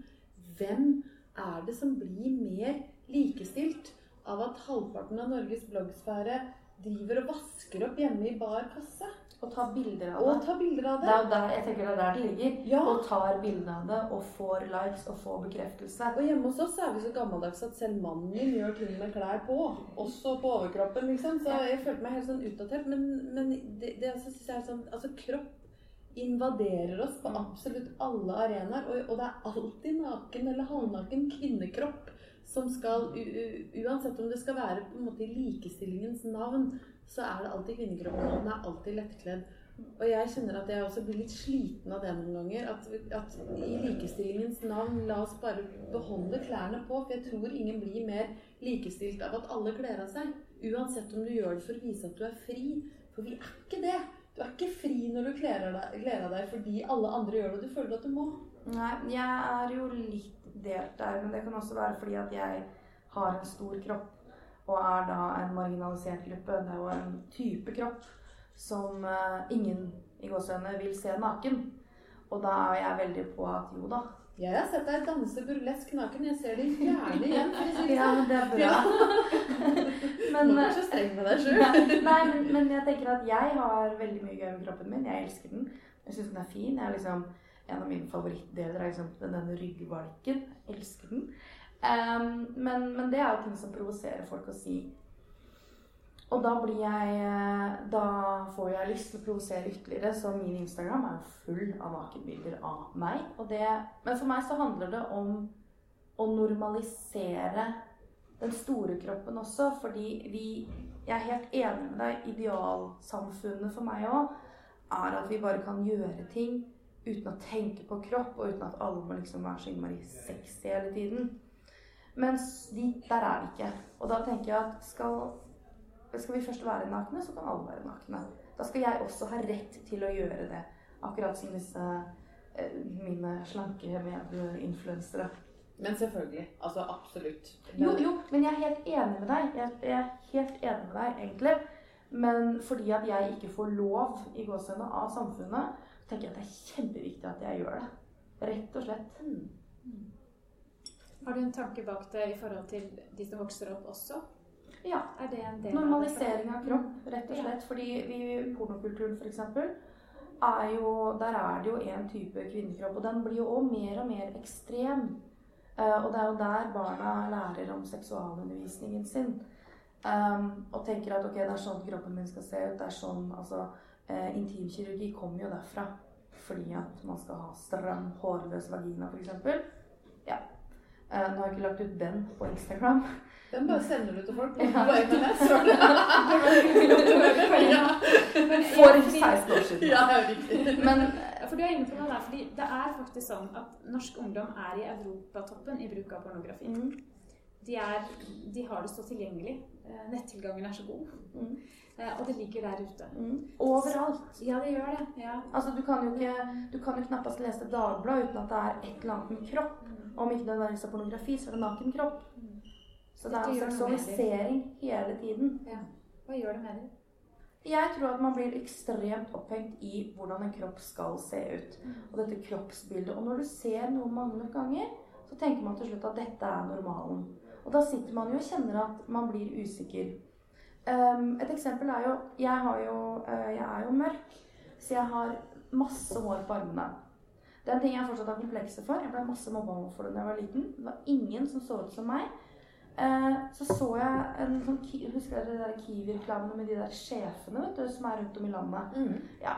hvem er det som blir mer likestilt av at halvparten av Norges bloggsfære driver og vasker opp hjemme i bar kasse? Og tar bilder av Og det. tar bilder av Det det? er der, jeg tenker det er der det ligger. Ja. Og tar bilde av det og får likes og får bekreftelse. Og hjemme hos oss er vi så gammeldags at selv mannen min gjør ting med klær på. Også på overkroppen, liksom. Så jeg følte meg helt sånn utdatert. Men, men det, det altså, synes jeg er sånn Altså, kropp invaderer oss på Mm. absolutt alle arenaer. Og, og det er alltid naken eller halvnaken kvinnekropp som skal Uansett om det skal være på en måte i likestillingens navn, så er det alltid kvinnekroppen, og den er alltid lettkledd. Og jeg kjenner at jeg også blir litt sliten av det noen ganger. At, at i likestillingens navn, la oss bare beholde klærne på. For jeg tror ingen blir mer likestilt av at alle kler av seg. Uansett om du gjør det for å vise at du er fri. For vi er ikke det. Du er ikke fri når du kler av deg fordi alle andre gjør det, og du føler at du må. Nei, jeg er jo litt delt der, men det kan også være fordi at jeg har en stor kropp og er da en marginalisert gruppe. Det er jo en type kropp som eh, ingen i gåsehudene vil se naken. Og da er jeg veldig på at jo da. Jeg har sett deg danse burlesk naken. Jeg ser det gjerne igjen. Ja, sånn. men det er bra. Men, men, Må ikke eh, være så streng med deg sjøl. Nei, nei men, men jeg tenker at jeg har veldig mye gøy med kroppen min. Jeg elsker den. Jeg syns den er fin. Jeg, liksom, en av mine favorittdeler er liksom denne ryggvalken. Jeg elsker den. Um, men, men det er jo ting som provoserer folk å si. Og da blir jeg eh, Da får jeg lyst til å provosere ytterligere, så min Instagram er jo full av nakenbilder av meg. Det, men for meg så handler det om å normalisere den store kroppen også, fordi vi Jeg er helt enig med deg. Idealsamfunnet for meg òg er at vi bare kan gjøre ting uten å tenke på kropp, og uten at alle må liksom være så innmari sexy hele tiden. Mens de, der er vi ikke. Og da tenker jeg at skal, skal vi først være nakne, så kan alle være nakne. Da skal jeg også ha rett til å gjøre det. Akkurat som disse eh, mine slanke medinfluensere. Men selvfølgelig. Altså absolutt. Men... Jo, jo, men jeg er helt enig med deg. Jeg, er helt enig med deg, egentlig. Men fordi at jeg ikke får lov i gåsehudene av samfunnet, tenker jeg at det er kjempeviktig at jeg gjør det. Rett og slett. Mm. Har du en tanke bak det i forhold til de som vokser opp også? Ja. Er det en del Normalisering av kropp, rett og slett. Fordi vi, pornokulturen f.eks. er jo Der er det jo en type kvinnekropp, og den blir jo òg mer og mer ekstrem. Uh, og det er jo der barna lærer om seksualundervisningen sin. Um, og tenker at ok, det er sånn kroppen min skal se ut. det er sånn, altså uh, Intimkirurgi kommer jo derfra fordi at man skal ha stram, hårløs vagina, f.eks. Ja. Eh, nå har jeg ikke lagt ut den på Instagram. Den bare sender du til folk. Ja. For 16 år siden. Ja, det er riktig. Men Ja, for du er inne på det der, fordi Det er faktisk sånn at norsk ungdom er i europatoppen i bruk av pornografi. mm, De, er, de har det så tilgjengelig. Eh, Nettilgangen er så god. mm, Eh, Og det ligger der ute. mm, overalt. Ja, det gjør det. Ja. Altså, du kan jo ikke Du kan jo knappast lese Dagbladet uten at det er et eller annet med kropp. Om ikke nødvendigvis er pornografi, så er det naken kropp. Så det er med seksualisering hele tiden. ja. Hva gjør det med deg? Jeg tror at man blir ekstremt opphengt i hvordan en kropp skal se ut. Og dette kroppsbildet. Og når du ser noe mange ganger, så tenker man til slutt at dette er normalen. Og da sitter man jo og kjenner at man blir usikker. Um, et eksempel er jo Jeg, har jo, uh, jeg er jo mørk, så jeg har masse hår på armene. Det er en ting jeg fortsatt har komplekser for. Jeg ble masse mobba for det da jeg var liten. Det var ingen som så ut som meg. Eh, så så jeg en sånn Husker dere de der Kiwi-reklamene med de der sjefene vet du, som er rundt om i landet? Mm. Ja.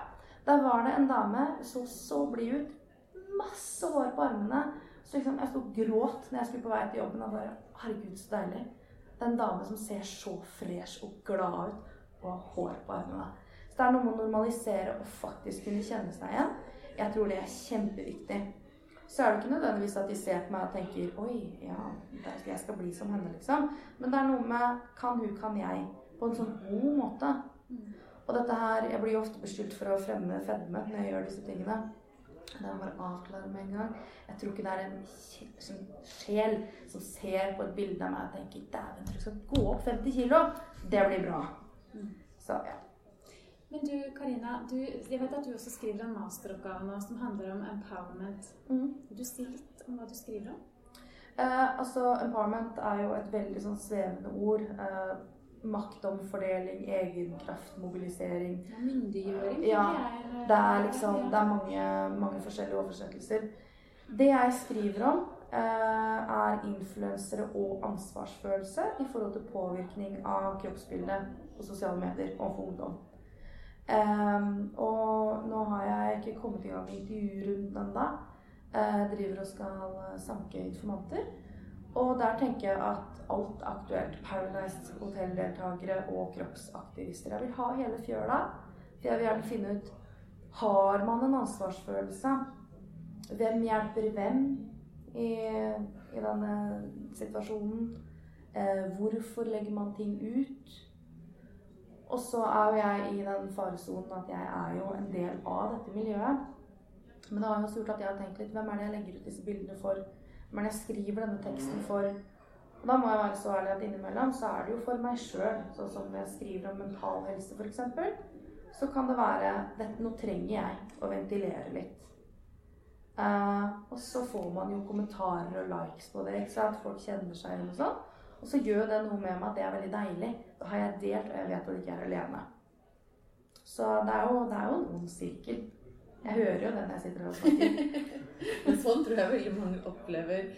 Der var det en dame, så så blid ut, masse hår på armene. Så liksom, jeg sto og gråt når jeg skulle på vei til jobben. Og bare Herregud, så deilig. Det er en dame som ser så fresh og glad ut og har hår på armene. Så det er noe med å normalisere og faktisk kunne kjenne seg igjen. Jeg tror det er kjempeviktig. Så er det ikke nødvendigvis at de ser på meg og tenker Oi, ja, jeg skal bli som henne, liksom. Men det er noe med kan hun, kan jeg. På en sånn god måte. Og dette her Jeg blir jo ofte beskyldt for å fremme fedme når jeg gjør disse tingene. Det må jeg bare avklare med en gang. Jeg tror ikke det er en sånn sjel som ser på et bilde av meg og tenker Dæven, du skal gå opp 50 kilo. Det blir bra. Så ja. Men du, Karina, du, jeg vet at du også skriver en masteroppgave nå som handler om empowerment. Mm. Vil du si litt om hva du skriver om? Eh, altså, empowerment er jo et veldig sånn svevende ord. Eh, maktomfordeling, egenkraftmobilisering. Ja, myndiggjøring. Ja. Det er liksom Det er mange, mange forskjellige oversettelser. Det jeg skriver om, eh, er influensere og ansvarsfølelse i forhold til påvirkning av kroppsbildet på sosiale medier overfor ungdom. Ehm, og nå har jeg ikke kommet i gang med intervjurunden ennå. Jeg driver og skal sanke informanter. Og der tenker jeg at alt aktuelt. Paradise Hotel-deltakere og kroppsaktivister. Jeg vil ha hele fjøla. For jeg vil gjerne finne ut Har man en ansvarsfølelse? Hvem hjelper hvem i, i denne situasjonen? Eh, hvorfor legger man ting ut? Og så er jo jeg i den faresonen at jeg er jo en del av dette miljøet. Men det har jo også gjort at jeg har tenkt litt hvem er det jeg legger ut disse bildene for? Er jeg skriver denne teksten for? Og da må jeg være så ærlig at innimellom så er det jo for meg sjøl. Sånn som jeg skriver om mental helse f.eks. Så kan det være dette, Nå trenger jeg å ventilere litt. Uh, og så får man jo kommentarer og likes på det. ikke sant? Folk kjenner seg igjen og sånn. Og så gjør det noe med meg at det er veldig deilig. Da har jeg delt, og jeg vet at jeg ikke er alene. Så det er jo, det er jo en ond sirkel. Jeg hører jo den jeg sitter og snakker. Men sånn tror jeg veldig mange opplever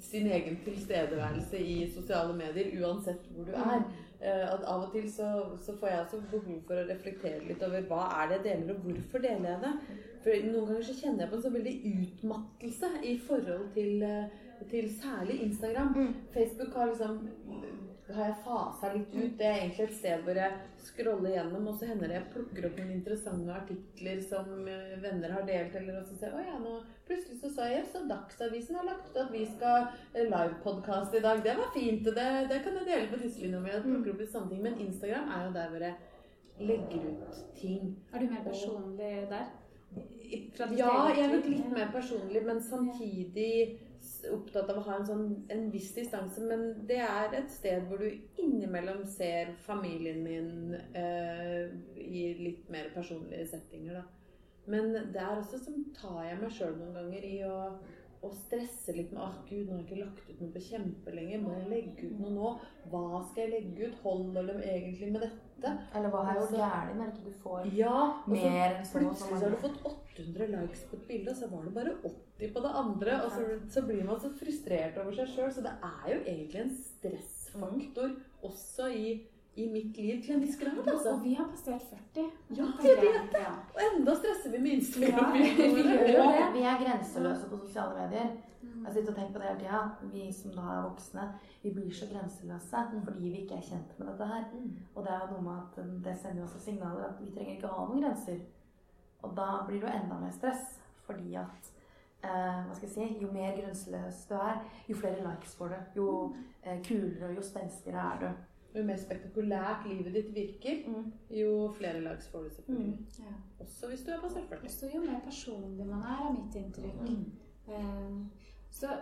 sin egen tilstedeværelse i sosiale medier, uansett hvor du er. Eh, At Av og til så, så får jeg også behov for å reflektere litt over hva er det jeg deler, og hvorfor deler jeg det. For Noen ganger så kjenner jeg på en sånn veldig utmattelse i forhold til, eh, til særlig Instagram. Mm. Facebook har liksom har jeg fasa litt ut. Det er egentlig et sted hvor jeg scroller gjennom, og så hender det jeg plukker opp noen interessante artikler som eh, venner har delt, eller og så ser jeg, ja, nå plutselig så sa jeg så Dagsavisen har lagt ut at vi skal eh, livepodkaste i dag. Det var fint. Det, det kan jeg dele på tidslinja mi. og plukke opp litt sånne ting. Men Instagram er jo der hvor jeg legger ut ting. Er du mer personlig der? Ja, jeg er nok litt mer personlig, men samtidig opptatt av å ha en, sånn, en viss distanse. Men det er et sted hvor du innimellom ser familien min eh, i litt mer personlige settinger, da. Men der også så tar jeg meg sjøl noen ganger i å, å stresse litt med at gud, nå har jeg ikke lagt ut noe på kjempelenge. Må jeg legge ut noe nå? Hva skal jeg legge ut? Holder de egentlig med dette? Eller hva er jo gærent når ikke du får Ja, mer enn så? Plutselig så har du fått 800 likes på et bilde, og så var det bare 80 på det andre. Og så, så blir man så frustrert over seg sjøl. Så det er jo egentlig en stressfaktor også i, i mitt liv til en viss grad. Altså. Og vi har passert 40. Ja, jeg det. Ja. Og enda stresser vi med Ja, Instagram-bildene vi det. Vi er grenseløse på sosiale medier. Mm. Jeg sitter og tenker på det hele tida. Vi som da er voksne, vi blir så grenseløse fordi vi ikke er kjent med dette her. Og det er jo noe med at det sender jo også signaler at vi trenger ikke ha noen grenser. Og da blir det jo enda mer stress, fordi at eh, hva skal jeg si, jo mer grenseløs du er, jo flere likes får du. Jo eh, kulere og jo spenstigere er du. Jo mer spektakulært livet ditt virker, Mm. jo flere likes får du selvfølgelig. Ja. Også hvis du er passert 40. Så jo mer personlig man er, er mitt inntrykk. Eh, så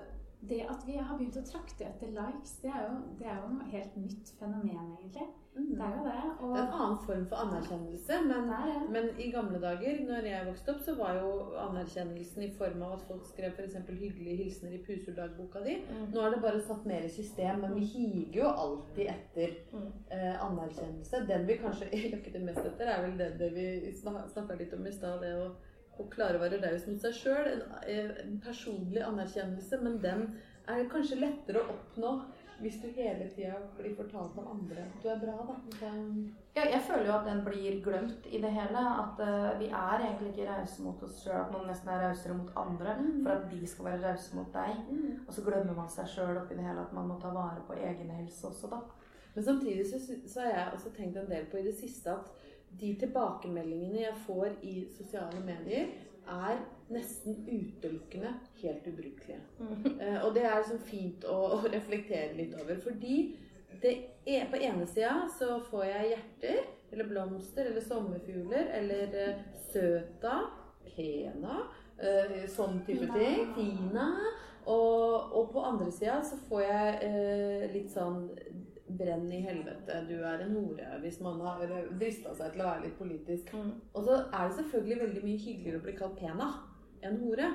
det at vi har begynt å trakte etter likes, det er jo, det er jo noe helt nytt fenomen, egentlig. Mm. Det er jo det. Og Det er en annen form for anerkjennelse, men Nei, ja. Men i gamle dager, når jeg vokste opp, så var jo anerkjennelsen i form av at folk skrev f.eks. hyggelige hilsener i pusordagboka di. Mm. Nå er det bare satt mer i system, men vi higer jo alltid etter Mm. eh, anerkjennelse. Den vi kanskje jakter mest etter, er vel det, det vi snakka litt om i stad. Det å, å klare å være raus mot seg sjøl. En, eh, en personlig anerkjennelse, men den er kanskje lettere å oppnå hvis du hele tida blir fortalt av andre at du er bra, da. Ja, jeg føler jo at den blir glemt i det hele. At uh, vi er egentlig ikke rause mot oss sjøl. At man nesten er rausere mot andre Mm. for at de skal være rause mot deg. Og så glemmer man seg sjøl oppi det hele at man må ta vare på egen helse også, da. Men samtidig så, så har jeg også tenkt en del på i det siste at de tilbakemeldingene jeg får i sosiale medier, er nesten utelukkende helt ubrukelige. Eh, og det er liksom fint å, å reflektere litt over. Fordi det er, på ene sida så får jeg hjerter, eller blomster, eller sommerfugler, eller eh, søta, pena, eh, sånn type Fina. ting. Fina. Og, og på andre sida så får jeg eh, litt sånn Brenn i helvete, du er en hore. Hvis man har drista seg til å være litt politisk. Mm. Og så er det selvfølgelig veldig mye hyggeligere å bli kalt pena enn hore.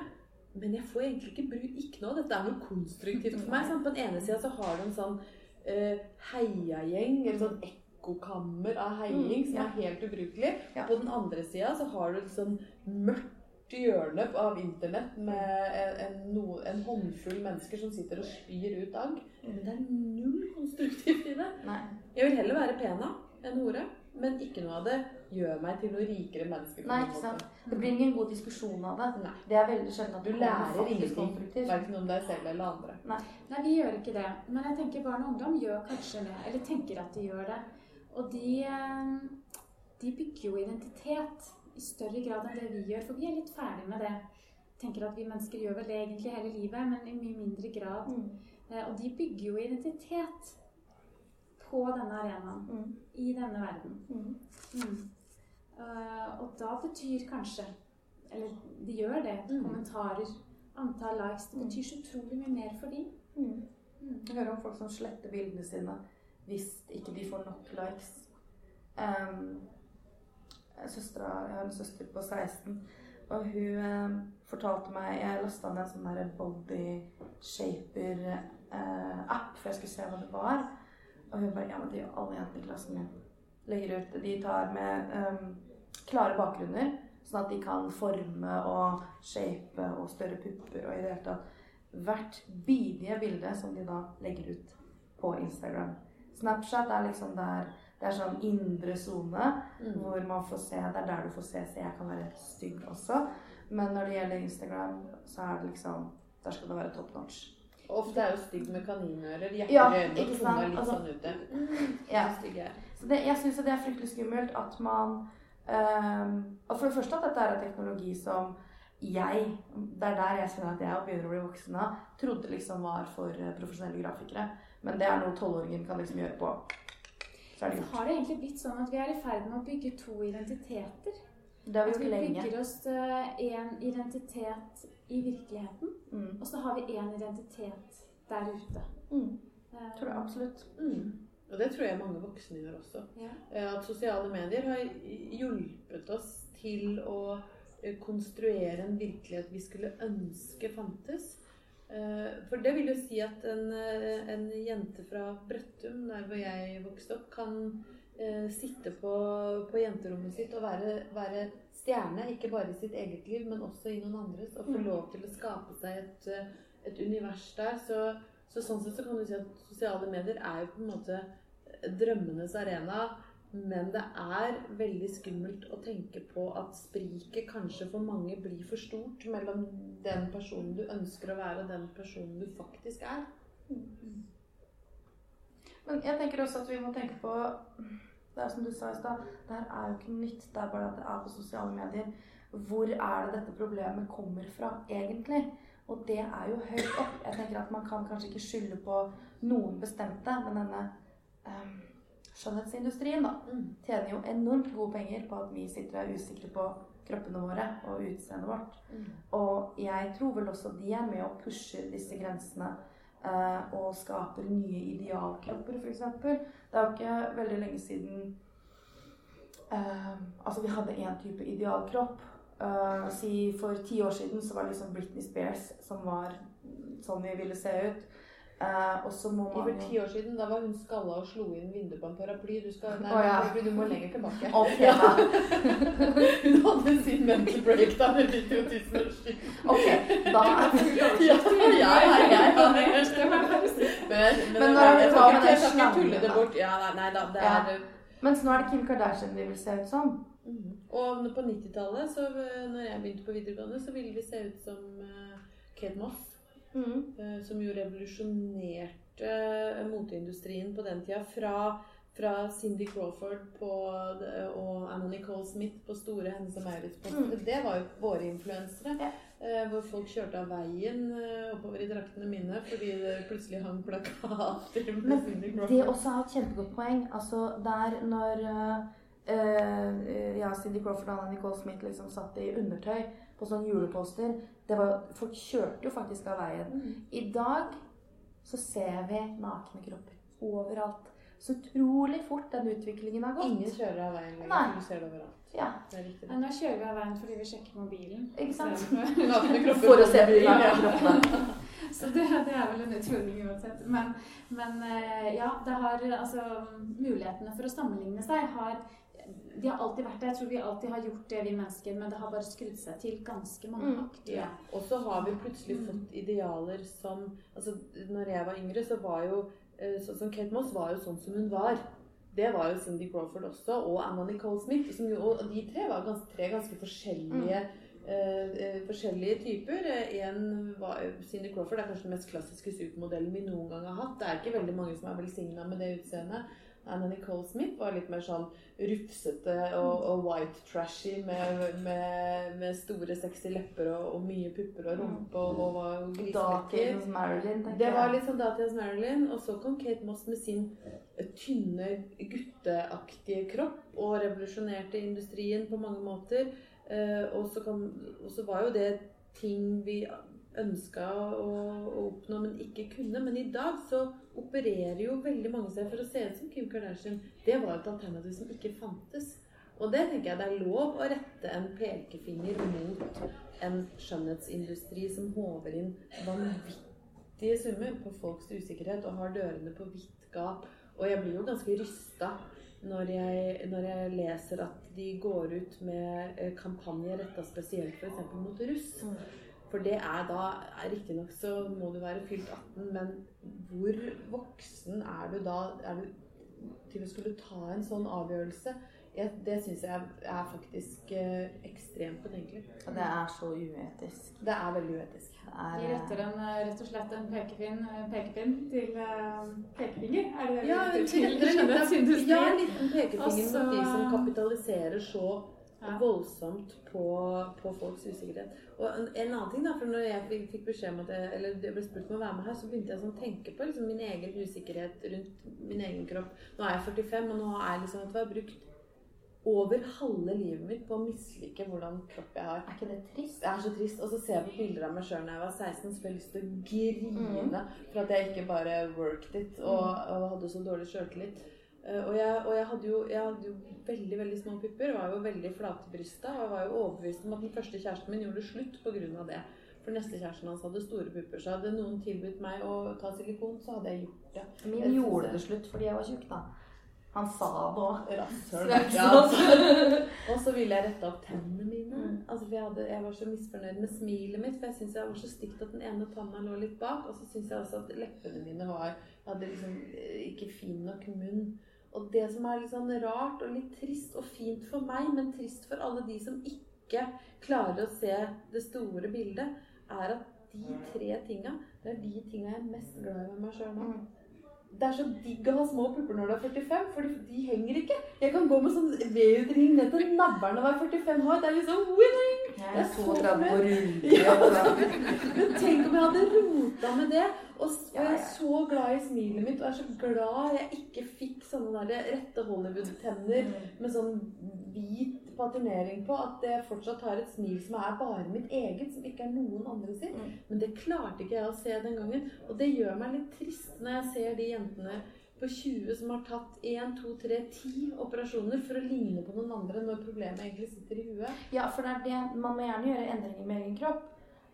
Men jeg får egentlig ikke bru ikke noe dette er noe konstruktivt for meg. Sant? På den ene sida så har du en sånn uh, heiagjeng, eller sånn ekkokammer av heiing, Mm, som er helt ubrukelig. Ja. På den andre sida så har du et sånn mørkt hjørne av internett med en, en, en håndfull mennesker som sitter og spyr ut agg. Men det er null konstruktivt i det. Nei. Jeg vil heller være pena enn hore, men ikke noe av det gjør meg til noe rikere menneske. Nei, ikke sant. Det blir ingen god diskusjon av det. Nei. Det er veldig sjelden at Du lærer ingenting, konstruktivt. verken om deg selv eller andre. Nei, vi gjør ikke det. Men jeg tenker barn og ungdom gjør kanskje det. Eller tenker at de gjør det. Og de, eh, de bygger jo identitet i større grad enn det vi gjør. For vi er litt ferdig med det. Tenker at vi mennesker gjør vel det egentlig hele livet, men i mye mindre grad. Mm. Eh, Og de bygger jo identitet på denne arenaen. Mm. I denne verden. Mm. Mm. Eh, og da betyr kanskje Eller de gjør det. Mm. Kommentarer, antall likes. Det betyr så utrolig mye mer for dem. Mm. Mm. Jeg hører om folk som sletter bildene sine hvis ikke de får nok likes. Um, søstra, jeg har en søster på 16, og hun eh, fortalte meg Jeg lasta ned en sånn der body shaper-app for jeg skulle se hva det var. Og hun bare Ja, men det gjør alle jentene i klassen min. Legger ut De tar med um, klare bakgrunner, Sånn at de kan forme og shape og større pupper og i det hele tatt hvert bidige bilde som de da legger ut på Instagram. Snapchat er liksom der det er sånn indre sone Mm. hvor man får se Det er der du får se Så jeg kan være stygg også. Men når det gjelder Instagram, så er det liksom Der skal det være top notch. Ofte er jo stygg med kaninører, Ja, ikke og sant? litt Altså- sånn ute. Mm, Ja. så. Det, jeg syns det er fryktelig skummelt at man um, For det første at dette er en teknologi som jeg Det er der jeg kjenner at jeg begynner å bli voksen av. Trodde liksom var for eh, profesjonelle grafikere. Men det er noe tolvåringen kan liksom gjøre på. Så er det gjort. Har det egentlig blitt sånn at vi er i ferd med å bygge to identiteter? Det har vi vi gjort lenge. bygger oss én identitet i virkeligheten, Mm. og så har vi én identitet der ute. Mm. Eh, Tror jeg absolutt. Mm. Og det tror jeg mange voksne gjør også. Ja. Eh, At sosiale medier har hjulpet oss til å eh, konstruere en virkelighet vi skulle ønske fantes. Eh, For det vil jo si at en, en jente fra Brøttum, der hvor jeg vokste opp, kan eh, sitte på, på jenterommet sitt og være, være stjerne, ikke bare i sitt eget liv, men også i noen andres, og få Mm. lov til å skape seg et, eh, et univers der. Så, så sånn sett så kan du si at sosiale medier er jo på en måte drømmenes arena. Men det er veldig skummelt å tenke på at spriket kanskje for mange blir for stort mellom den personen du ønsker å være, og den personen du faktisk er. Men jeg tenker også at vi må tenke på Det er som du sa i stad, det her er jo ikke nytt. Det er bare at det er på sosiale medier. Hvor er det dette problemet kommer fra, egentlig? Og det er jo høyt opp. Jeg tenker at Man kan kanskje ikke skylde på noen bestemte, men denne um, skjønnhetsindustrien da, Mm. tjener jo enormt gode penger på at vi sitter og er usikre på kroppene våre og utseendet vårt. Og jeg tror vel også de er med og pusher disse grensene og skaper nye idealkropper, f.eks. Det er jo ikke veldig lenge siden eh, Altså, vi hadde én type idealkropp. Eh, si For ti år siden så var liksom Britney Spears som var sånn vi ville se ut. Eh, og så må For ti år siden da var hun skalla og slo inn vinduet på en paraply. Du, skal, nei, oh, ja. du må lenger tilbake. Okay, hun hadde sin mental breakdown i 2000 år. Ok, da er det Ja, jeg engasjement. Men, men, Men når jeg, vi tar jeg den slangen, tulle det bort. Ja, nei, da, det Ja. er Mens nå er det Kim Kardashian vi vil se ut som. Mm. Og på 90-tallet, eh, når jeg begynte på videregående, så ville vi se ut som eh, Kate Moss. Mm. eh, Som jo revolusjonerte eh, moteindustrien på den tida. Fra, fra Cindy Crawford på, og Anna Nicole Smith på store Hennes og Maurits-poster. Mm. Det var jo våre influensere. Ja. eh, Hvor folk kjørte av veien oppover i draktene mine fordi det plutselig hang plakater med Cindy Det Crawford. også har et kjempegodt poeng. Altså der når Uh, ja, Cindy Crawford og Anna Nicole Smith liksom satt i undertøy på sånne juleposter det var, Folk kjørte jo faktisk av veien. Mm. I dag så ser vi nakne kropper overalt. Så utrolig fort den utviklingen har gått. Ingen kjører av veien lenger. Du ser det overalt. Ja, Det er riktig. Nei, Nå kjører vi av veien fordi vi sjekker mobilen. ikke sant? For å se nakne kroppene. Så det, det er vel en utfordring uansett. Men, men eh, ja, det har altså Mulighetene for å sammenligne seg har De har alltid vært der. Jeg tror vi alltid har gjort det, vi mennesker, men det har bare skrudd seg til ganske mange Mm. Ja. Og så har vi plutselig fått idealer som altså, Når jeg var yngre, så var jo sånn som Kate Moss var jo sånn som hun var. Det var jo Cindy Crawford også, og Anna Nicole Smith. Som jo, og de tre var ganske, tre ganske forskjellige eh, Uh, forskjellige typer. En var, Cindy Crawford er kanskje den mest klassiske supermodellen vi noen gang har hatt. Det er ikke veldig mange som er velsigna med det utseendet. Anna Nicole Smith var litt mer sånn rufsete og, og white trashy med, med, med store, sexy lepper og, og mye pupper og rumpe og, og var tenker Det var liksom sånn datidens Marilyn. Og så kom Kate Moss med sin eh, tynne, gutteaktige kropp og revolusjonerte industrien på mange måter. Eh, og, så kom, og så var jo det ting vi ønska å, å oppnå, men ikke kunne. Men i dag så opererer jo veldig mange seg for å se ut som Kim Kardashian. Det var et alternativ som ikke fantes. Og det tenker jeg det er lov å rette en pekefinger mot en skjønnhetsindustri som håver inn vanvittige summer på folks usikkerhet og har dørene på vidt gap. Og jeg blir jo ganske rysta når jeg, når jeg leser at de går ut med eh, kampanjer retta spesielt f.eks. mot russ. For det er da Riktignok så må du være fylt 18, men hvor voksen er du da er du til å skulle ta en sånn avgjørelse? Jeg, det syns jeg er faktisk eh, ekstremt betenkelig. Og det er så uetisk. Det er veldig uetisk. Det er, De retter en, eh, rett og slett en pekepinn, eh, pekepinn til eh, pekefinger? Er det det Ja, til skjønnhetsindustrien? ja, en liten pekefinger mot de som kapitaliserer så Ja. voldsomt på, på folks usikkerhet. Og en, en annen ting da, for når jeg fikk, beskjed om at jeg, eller jeg ble spurt om å være med her, så begynte jeg sånn å tenke på liksom, min egen usikkerhet rundt min egen kropp. Nå er jeg 45, og nå har jeg liksom, at du har brukt over halve livet mitt på å mislike hvordan kropp jeg har. er ikke det trist? Jeg er så trist. Og så ser jeg på bilder av meg sjøl da jeg var 16, så får jeg lyst til å grine for at jeg ikke bare worked it og, og hadde så dårlig sjøltillit. Eh, Og, jeg, og jeg, hadde jo, jeg hadde jo veldig veldig små pupper, var jo veldig flatbrysta. Og jeg var jo overbevist om at den første kjæresten min gjorde slutt pga. det. For neste kjæresten hans hadde store pupper. Så hadde noen tilbudt meg å ta silikon, så hadde jeg gjort det. Min Jeg gjorde det. det slutt fordi jeg var tjukk, da. Han sa det òg. Rasshøl. Ja. Og så ville jeg rette opp tennene mine. Mm. Altså, for jeg, hadde, jeg var så misfornøyd med smilet mitt, for jeg syntes jeg var så stygt at den ene tanna lå litt bak. Og så syntes jeg også at leppene mine var Jeg hadde liksom eh, ikke fin nok munn. Og det som er litt sånn rart og litt trist og fint for meg, men trist for alle de som ikke klarer å se det store bildet, er at de tre tinga, det er de tinga jeg er mest glad i med meg sjøl nå. Mm. Det er så digg å ha små pupper når du er 45, for de henger ikke. Jeg kan gå med sånn V-utring ned til navlen og være 45 år. Det er liksom winning! Jeg er så glad for å rulle. Men tenk om jeg hadde rota med det. Og, og jeg er så glad i smilet mitt, og jeg er så glad jeg ikke fikk sånne der rette Hollywood-tenner Mm. med sånn hvit paternering på. At jeg fortsatt har et smil som er bare mitt eget, som ikke er noen andre sitt. Mm. Men det klarte ikke jeg å se den gangen. Og det gjør meg litt trist når jeg ser de jentene på 20 som har tatt 1, 2, 3, 10 operasjoner for å ligne på noen andre når problemet egentlig sitter i huet. Ja, for det er det, man må gjerne gjøre endringer med egen kropp.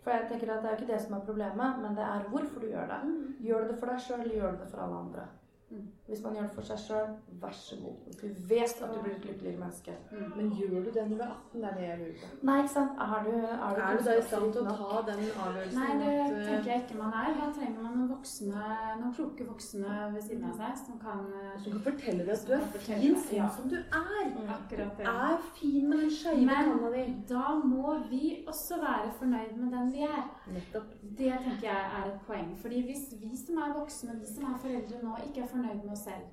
For jeg tenker at Det er ikke det som er problemet, men det er hvorfor du gjør det. Gjør du det for deg sjøl, eller gjør du det for alle andre? Mm. Hvis man gjør det for seg sjøl, vær så god. Du vet at du blir et lykkeligere menneske. Men gjør du det når du er 18? Det er det jeg lurer på. Nei, ikke sant? Er du, er du, Er du da i stand til å ta den avgjørelsen? Nei, det at, tenker jeg ikke man er. Da trenger man noen voksne, noen kloke voksne ved siden av seg som kan eh, Som kan fortelle deg at du er fin sånn ja. som du er. akkurat det. Ja. er fin med den skeive tanna di. Da må vi også være fornøyd med den vi er. Nettopp. Det tenker jeg er et poeng. Fordi hvis vi som er voksne, vi som er foreldre nå, ikke er fornøyd med oss selv,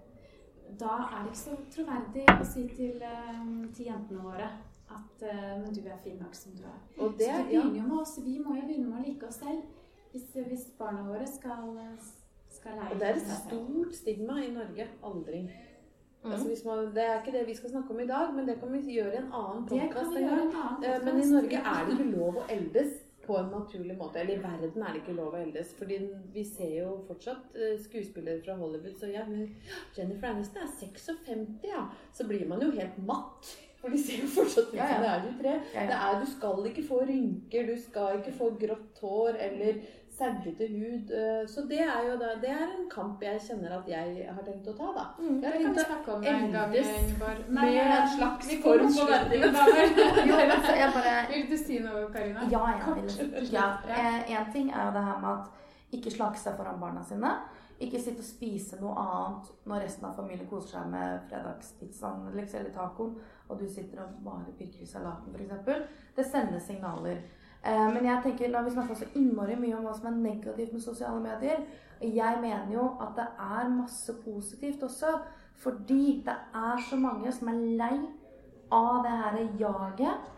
da er det ikke så troverdig å si til, eh, til jentene våre at eh, men du er fin nok som du er. Og det, så det begynner jo med oss. Vi må jo begynne med å like oss selv hvis, hvis barna våre skal, skal lære Og det er et stort stigma i Norge. Aldring. Mm. Altså, man, det er ikke det vi skal snakke om i dag, men det kan vi gjøre i en annen podkast Eh, Men i. Norge er det ikke lov å eldes på en naturlig måte. Eller i verden er det ikke lov å eldes. Fordi vi ser jo fortsatt eh, skuespillere fra Hollywood så ja, men Jennifer Aniston er 56, ja. Så blir man jo helt matt. For de ser jo fortsatt ut som det er 23. Ja, Det er, du skal ikke få rynker, du skal ikke få grått hår eller saggete hud. eh, Så det er jo da, det er en kamp jeg kjenner at jeg har tenkt å ta, da. Mm. Jeg har tenkt å snakke om en gang, eldes Ingeborg. med en slags form jeg bare Vil du si noe, Karina? Ja, jeg vil. Ja. En ting er jo det her med at ikke slanke seg foran barna sine. Ikke sitte og spise noe annet når resten av familien koser seg med fredagspizzaen liksom, eller tacoen, og du sitter og bare pirker i salaten f.eks. Det sender signaler. Eh, men jeg tenker, nå har vi snakka så innmari mye om hva som er negativt med sosiale medier. Jeg mener jo at det er masse positivt også. Fordi det er så mange som er lei av det her jaget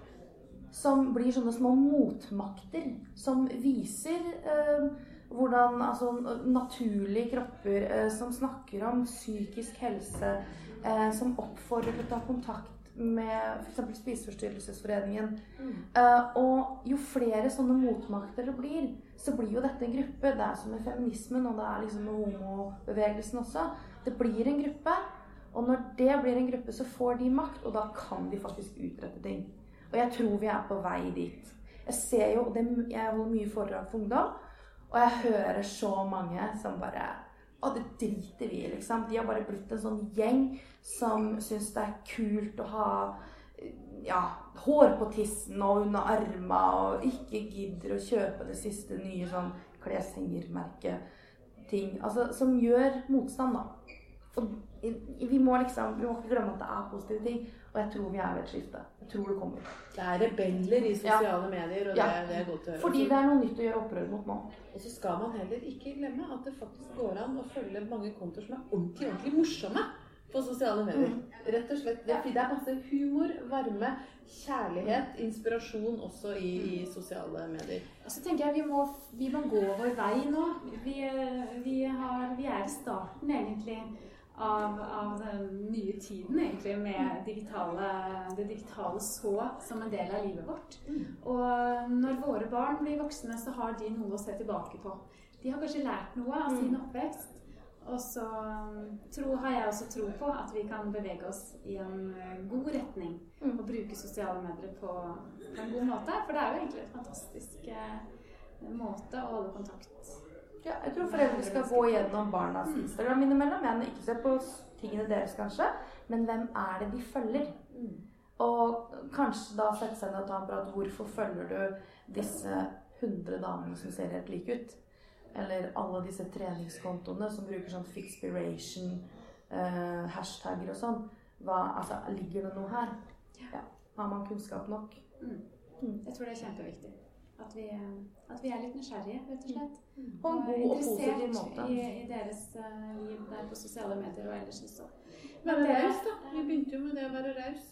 som blir sånne små motmakter som viser eh, hvordan altså, naturlige kropper eh, som snakker om psykisk helse, eh, som oppfordrer til å ta kontakt med f.eks. Spiseforstyrrelsesforeningen. Eh, og jo flere sånne motmakter det blir, så blir jo dette en gruppe. Det er som med feminismen, og det er liksom med homobevegelsen også. Det blir en gruppe. Og når det blir en gruppe, så får de makt, og da kan de faktisk utrette ting. Og jeg tror vi er på vei dit. Jeg ser jo, det, jeg holder mye foredrag for ungdom, og jeg hører så mange som bare Og det driter vi i, liksom. De har bare blitt en sånn gjeng som syns det er kult å ha ja, hår på tissen og under arma og ikke gidder å kjøpe det siste nye sånn kleshengermerket-ting. Altså som gjør motstand, da. Og vi må liksom Vi må ikke glemme at det er positive ting. Og jeg tror vi er ved et skifte. Jeg tror det kommer. Det er rebeller i sosiale medier, og Ja. det, det er godt å høre. Fordi det er noe nytt å gjøre opprør mot nå. Og så skal man heller ikke glemme at det faktisk går an å følge mange kontoer som er ordentlig, ordentlig morsomme på sosiale medier. Rett og slett. Det, det er masse humor, varme, kjærlighet, inspirasjon også i, i sosiale medier. Så tenker jeg vi må, vi må gå vår vei nå. Vi, vi, har, vi er i starten egentlig av, av den nye tiden, egentlig, med digitale, det digitale så som en del av livet vårt. Og når våre barn blir voksne, så har de noe å se tilbake på. De har kanskje lært noe av sin oppvekst. Og så tro, har jeg også tro på at vi kan bevege oss i en eh, god retning Mm. og bruke sosiale medier på, på en god måte. For det er jo egentlig et fantastisk eh, måte å holde kontakt Ja, jeg tror foreldre skal gå gjennom barnas Instagram innimellom. Jeg ikke se på tingene deres, kanskje, men hvem er det de følger? Og kanskje da sette seg ned og ta en prat. Hvorfor følger du disse 100 damene som ser helt like ut? Eller alle disse treningskontoene som bruker sånn fixpiration, eh, hashtagger og sånn. Hva, altså, ligger det noe her? Ja. Har man kunnskap nok? Jeg tror det er kjempeviktig. At vi, at vi er litt nysgjerrige, rett og slett. På en god og positiv måte. I, i deres eh, liv der på sosiale medier og ellers også. Være det- raus, da. Vi begynte jo med det å være raus.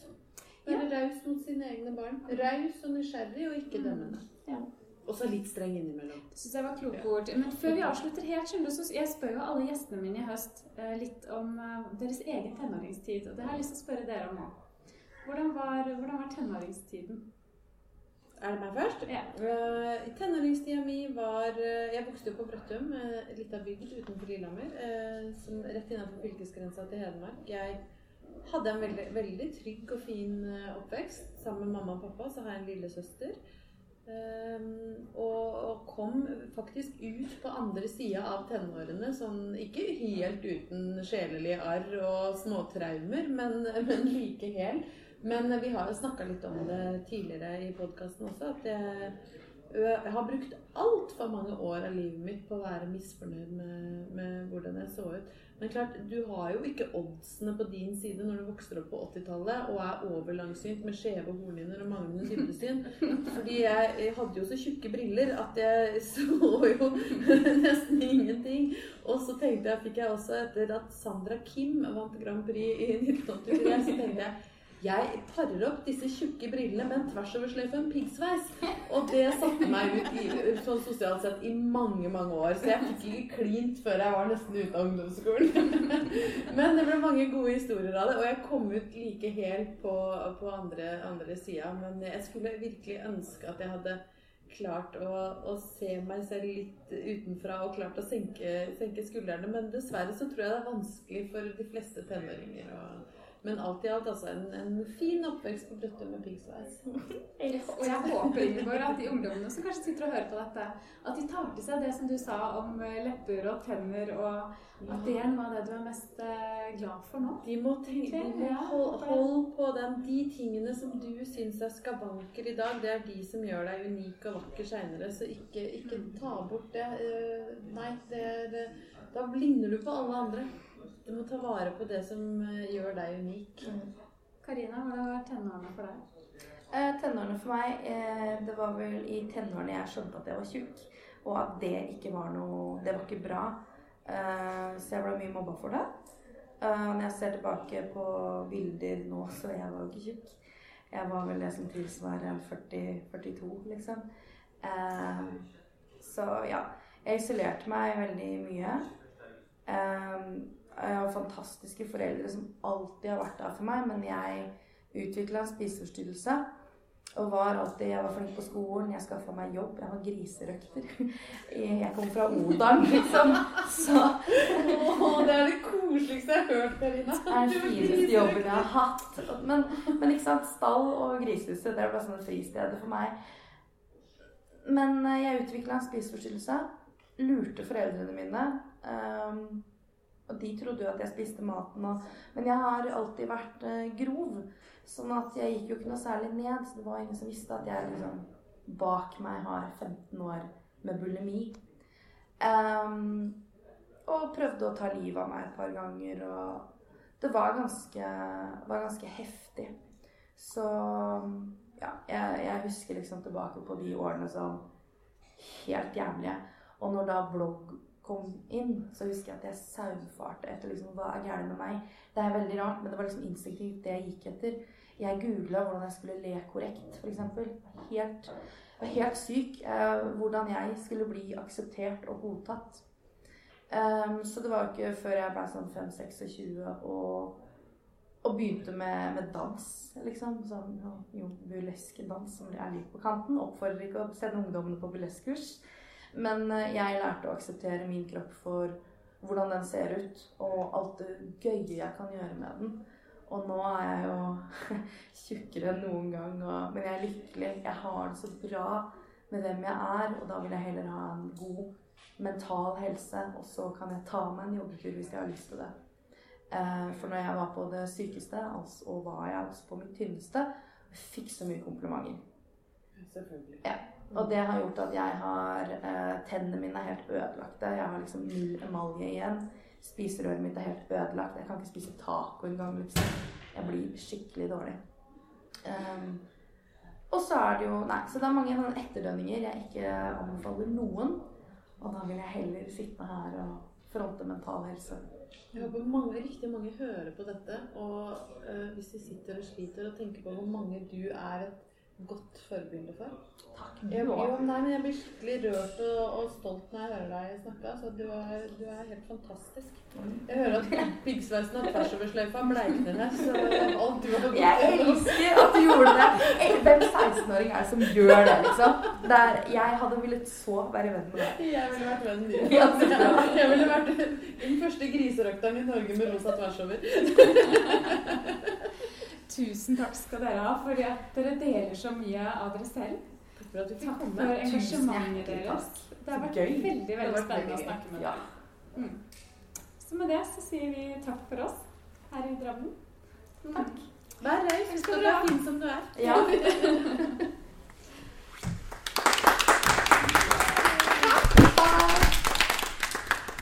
Være raus mot sine egne barn. Raus og nysgjerrig, og ikke dømmende. Ja. Og så litt streng innimellom. Det synes jeg var kloke ord. Men før vi avslutter helt, skjønner du, så jeg spør jo alle gjestene mine i høst eh, litt om eh, deres egen tenåringstid. Og det har jeg lyst til å spørre dere om nå. Hvordan var, hvordan var tenåringstiden? Er det meg først? Ja. Uh, tenåringstida mi var uh, Jeg vokste jo på Brøttum, uh, litt av bygd utenfor Lillehammer. Uh, rett innenfor fylkesgrensa til Hedmark. Jeg hadde en veldig, veldig trygg og fin eh, oppvekst. Sammen med mamma og pappa så har jeg en lillesøster. Um, og, og kom faktisk ut på andre sida av tenårene, sånn ikke helt uten sjelelige arr og småtraumer, men, men like hel. Men vi har jo snakka litt om det tidligere i podkasten også, at jeg, jeg har brukt altfor mange år av livet mitt på å være misfornøyd med, med hvordan jeg så ut. Men klart, du har jo ikke oddsene på din side når du vokser opp på 80-tallet og er overlangsynt med skjeve hornhinner og manglende dybdesyn. Fordi jeg, jeg hadde jo så tjukke briller at jeg så jo nesten ingenting. Og så tenkte jeg, fikk jeg også etter at Sandra Kim vant Grand Prix i 1983, så tenkte jeg jeg parer opp disse tjukke brillene med en tvers over en piggsveis. Og det satte meg ut i, sånn sosialt sett i mange, mange år. Så jeg fikk ikke klint før jeg var nesten ute av ungdomsskolen. Men det ble mange gode historier av det, og jeg kom ut like helt på, på andre, andre sida. Men jeg skulle virkelig ønske at jeg hadde klart å, å se meg selv litt utenfra og klart å senke, senke skuldrene. Men dessverre så tror jeg det er vanskelig for de fleste tenåringer. å men alt i alt altså en, en fin oppvekst på Brøttum med piggsveis. Og jeg håper Ingeborg, at de ungdommene som kanskje sitter og hører på dette, at de tar til seg det som du sa om eh, lepper og tenner, og at det er noe av det du er mest eh, glad for nå. De må, tenke, de må Ja, hold, hold på den. De tingene som du syns er skavanker i dag, det er de som gjør deg unik og vakker seinere. Så ikke, ikke ta bort det. Eh, Nei, det det, da ligner du på alle andre. Du må ta vare på det som eh, gjør deg unik. Karina, hvordan var tenårene for deg? Eh, tenårene for meg, eh, det var vel i tenårene jeg skjønte at jeg var tjukk. Og at det ikke var noe Det var ikke bra. Eh, så jeg ble mye mobba for det. Eh, når jeg ser tilbake på bilder nå, så jeg var jo ikke tjukk. Jeg var vel det som tilsvarer 40-42, liksom. Eh, så ja. Jeg isolerte meg veldig mye. Eh, jeg har fantastiske foreldre som alltid har vært der for meg, men jeg utvikla en spiseforstyrrelse. Og var alltid, Jeg var flink på skolen, jeg skaffa meg jobb. Jeg var griserøkter. Jeg kom fra Odalen, liksom. Så Åh, det er det koseligste jeg har hørt, Karina. det er den fineste jobben jeg har hatt. Men, men ikke sant, stall og grisehuset, det ble sånne fristeder for meg. Men eh, jeg utvikla en spiseforstyrrelse. Lurte foreldrene mine. Ehm, de trodde jo at jeg spiste maten. Og, men jeg har alltid vært eh, grov. Sånn at jeg gikk jo ikke noe særlig ned. Så det var ingen som visste at jeg liksom bak meg har 15 år med bulimi. Um, og prøvde å ta livet av meg et par ganger. Og det var ganske, var ganske heftig. Så ja, jeg, jeg husker liksom tilbake på de årene som helt jævlige. Og når da blogg kom inn, så husker jeg at jeg saumfarte etter liksom, hva er gærent med meg. Det er veldig rart, men det var liksom instinktivt det jeg gikk etter. Jeg googla hvordan jeg skulle le korrekt, f.eks. Helt, var helt syk. Eh, hvordan jeg skulle bli akseptert og godtatt. Um, så det var ikke før jeg ble sånn 5-26 og, og begynte med, med, dans, liksom. Sånn jo, burlesk dans som er litt på kanten. Oppfordrer ikke å sende ungdommene på burleskkurs. Men uh, jeg lærte å akseptere min kropp for hvordan den ser ut, og alt det gøye jeg kan gjøre med den. Og nå er jeg jo tjukkere enn noen gang, og, men jeg er lykkelig. Jeg har det så bra med hvem jeg er, og da vil jeg heller ha en god mental helse, og så kan jeg ta meg en joggetur hvis jeg har lyst til det. Eh, for når jeg var på det sykeste, altså, og var jeg også på mitt tynneste, fikk så mye komplimenter. Selvfølgelig. Ja. Og det har gjort at jeg har eh, Tennene mine er helt ødelagte. Jeg har liksom null emalje igjen. Spiserøret mitt er helt ødelagt. Jeg kan ikke spise taco engang. Liksom. Jeg blir skikkelig dårlig. Um, og så er det jo Nei, så det er mange sånne etterdønninger jeg ikke anbefaler noen. Og da vil jeg heller sitte her og fronte mental helse. Jeg håper mange, riktig mange hører på dette. Og uh, hvis de sitter og sliter og tenker på hvor mange du er et godt forbilde for. Takk. Jeg, jo, nei, men jeg blir skikkelig rørt og, og, stolt når jeg hører deg snakke. Altså, du er, du er helt fantastisk. Jeg hører at piggsveisen og tversoversløyfa bleikner her. Så alt du har Jeg elsker at du gjorde det. Hvem 16-åring er det som gjør det, liksom? Der jeg hadde villet så være venn med deg. Jeg ville vært vennen din. Jeg ville vært den første griserøkteren i Norge med rosa tversover. Tusen takk skal dere ha for at dere deler så mye av dere selv. Takk for at du fikk komme. Takk for engasjementet deres. Det har vært Gøy. veldig veldig spennende å snakke med dere. Ja. Mm. Så med det så sier vi takk for oss her i Drammen. Mm. Takk. Vær røyk. Husk at du er fin som du er. Ja.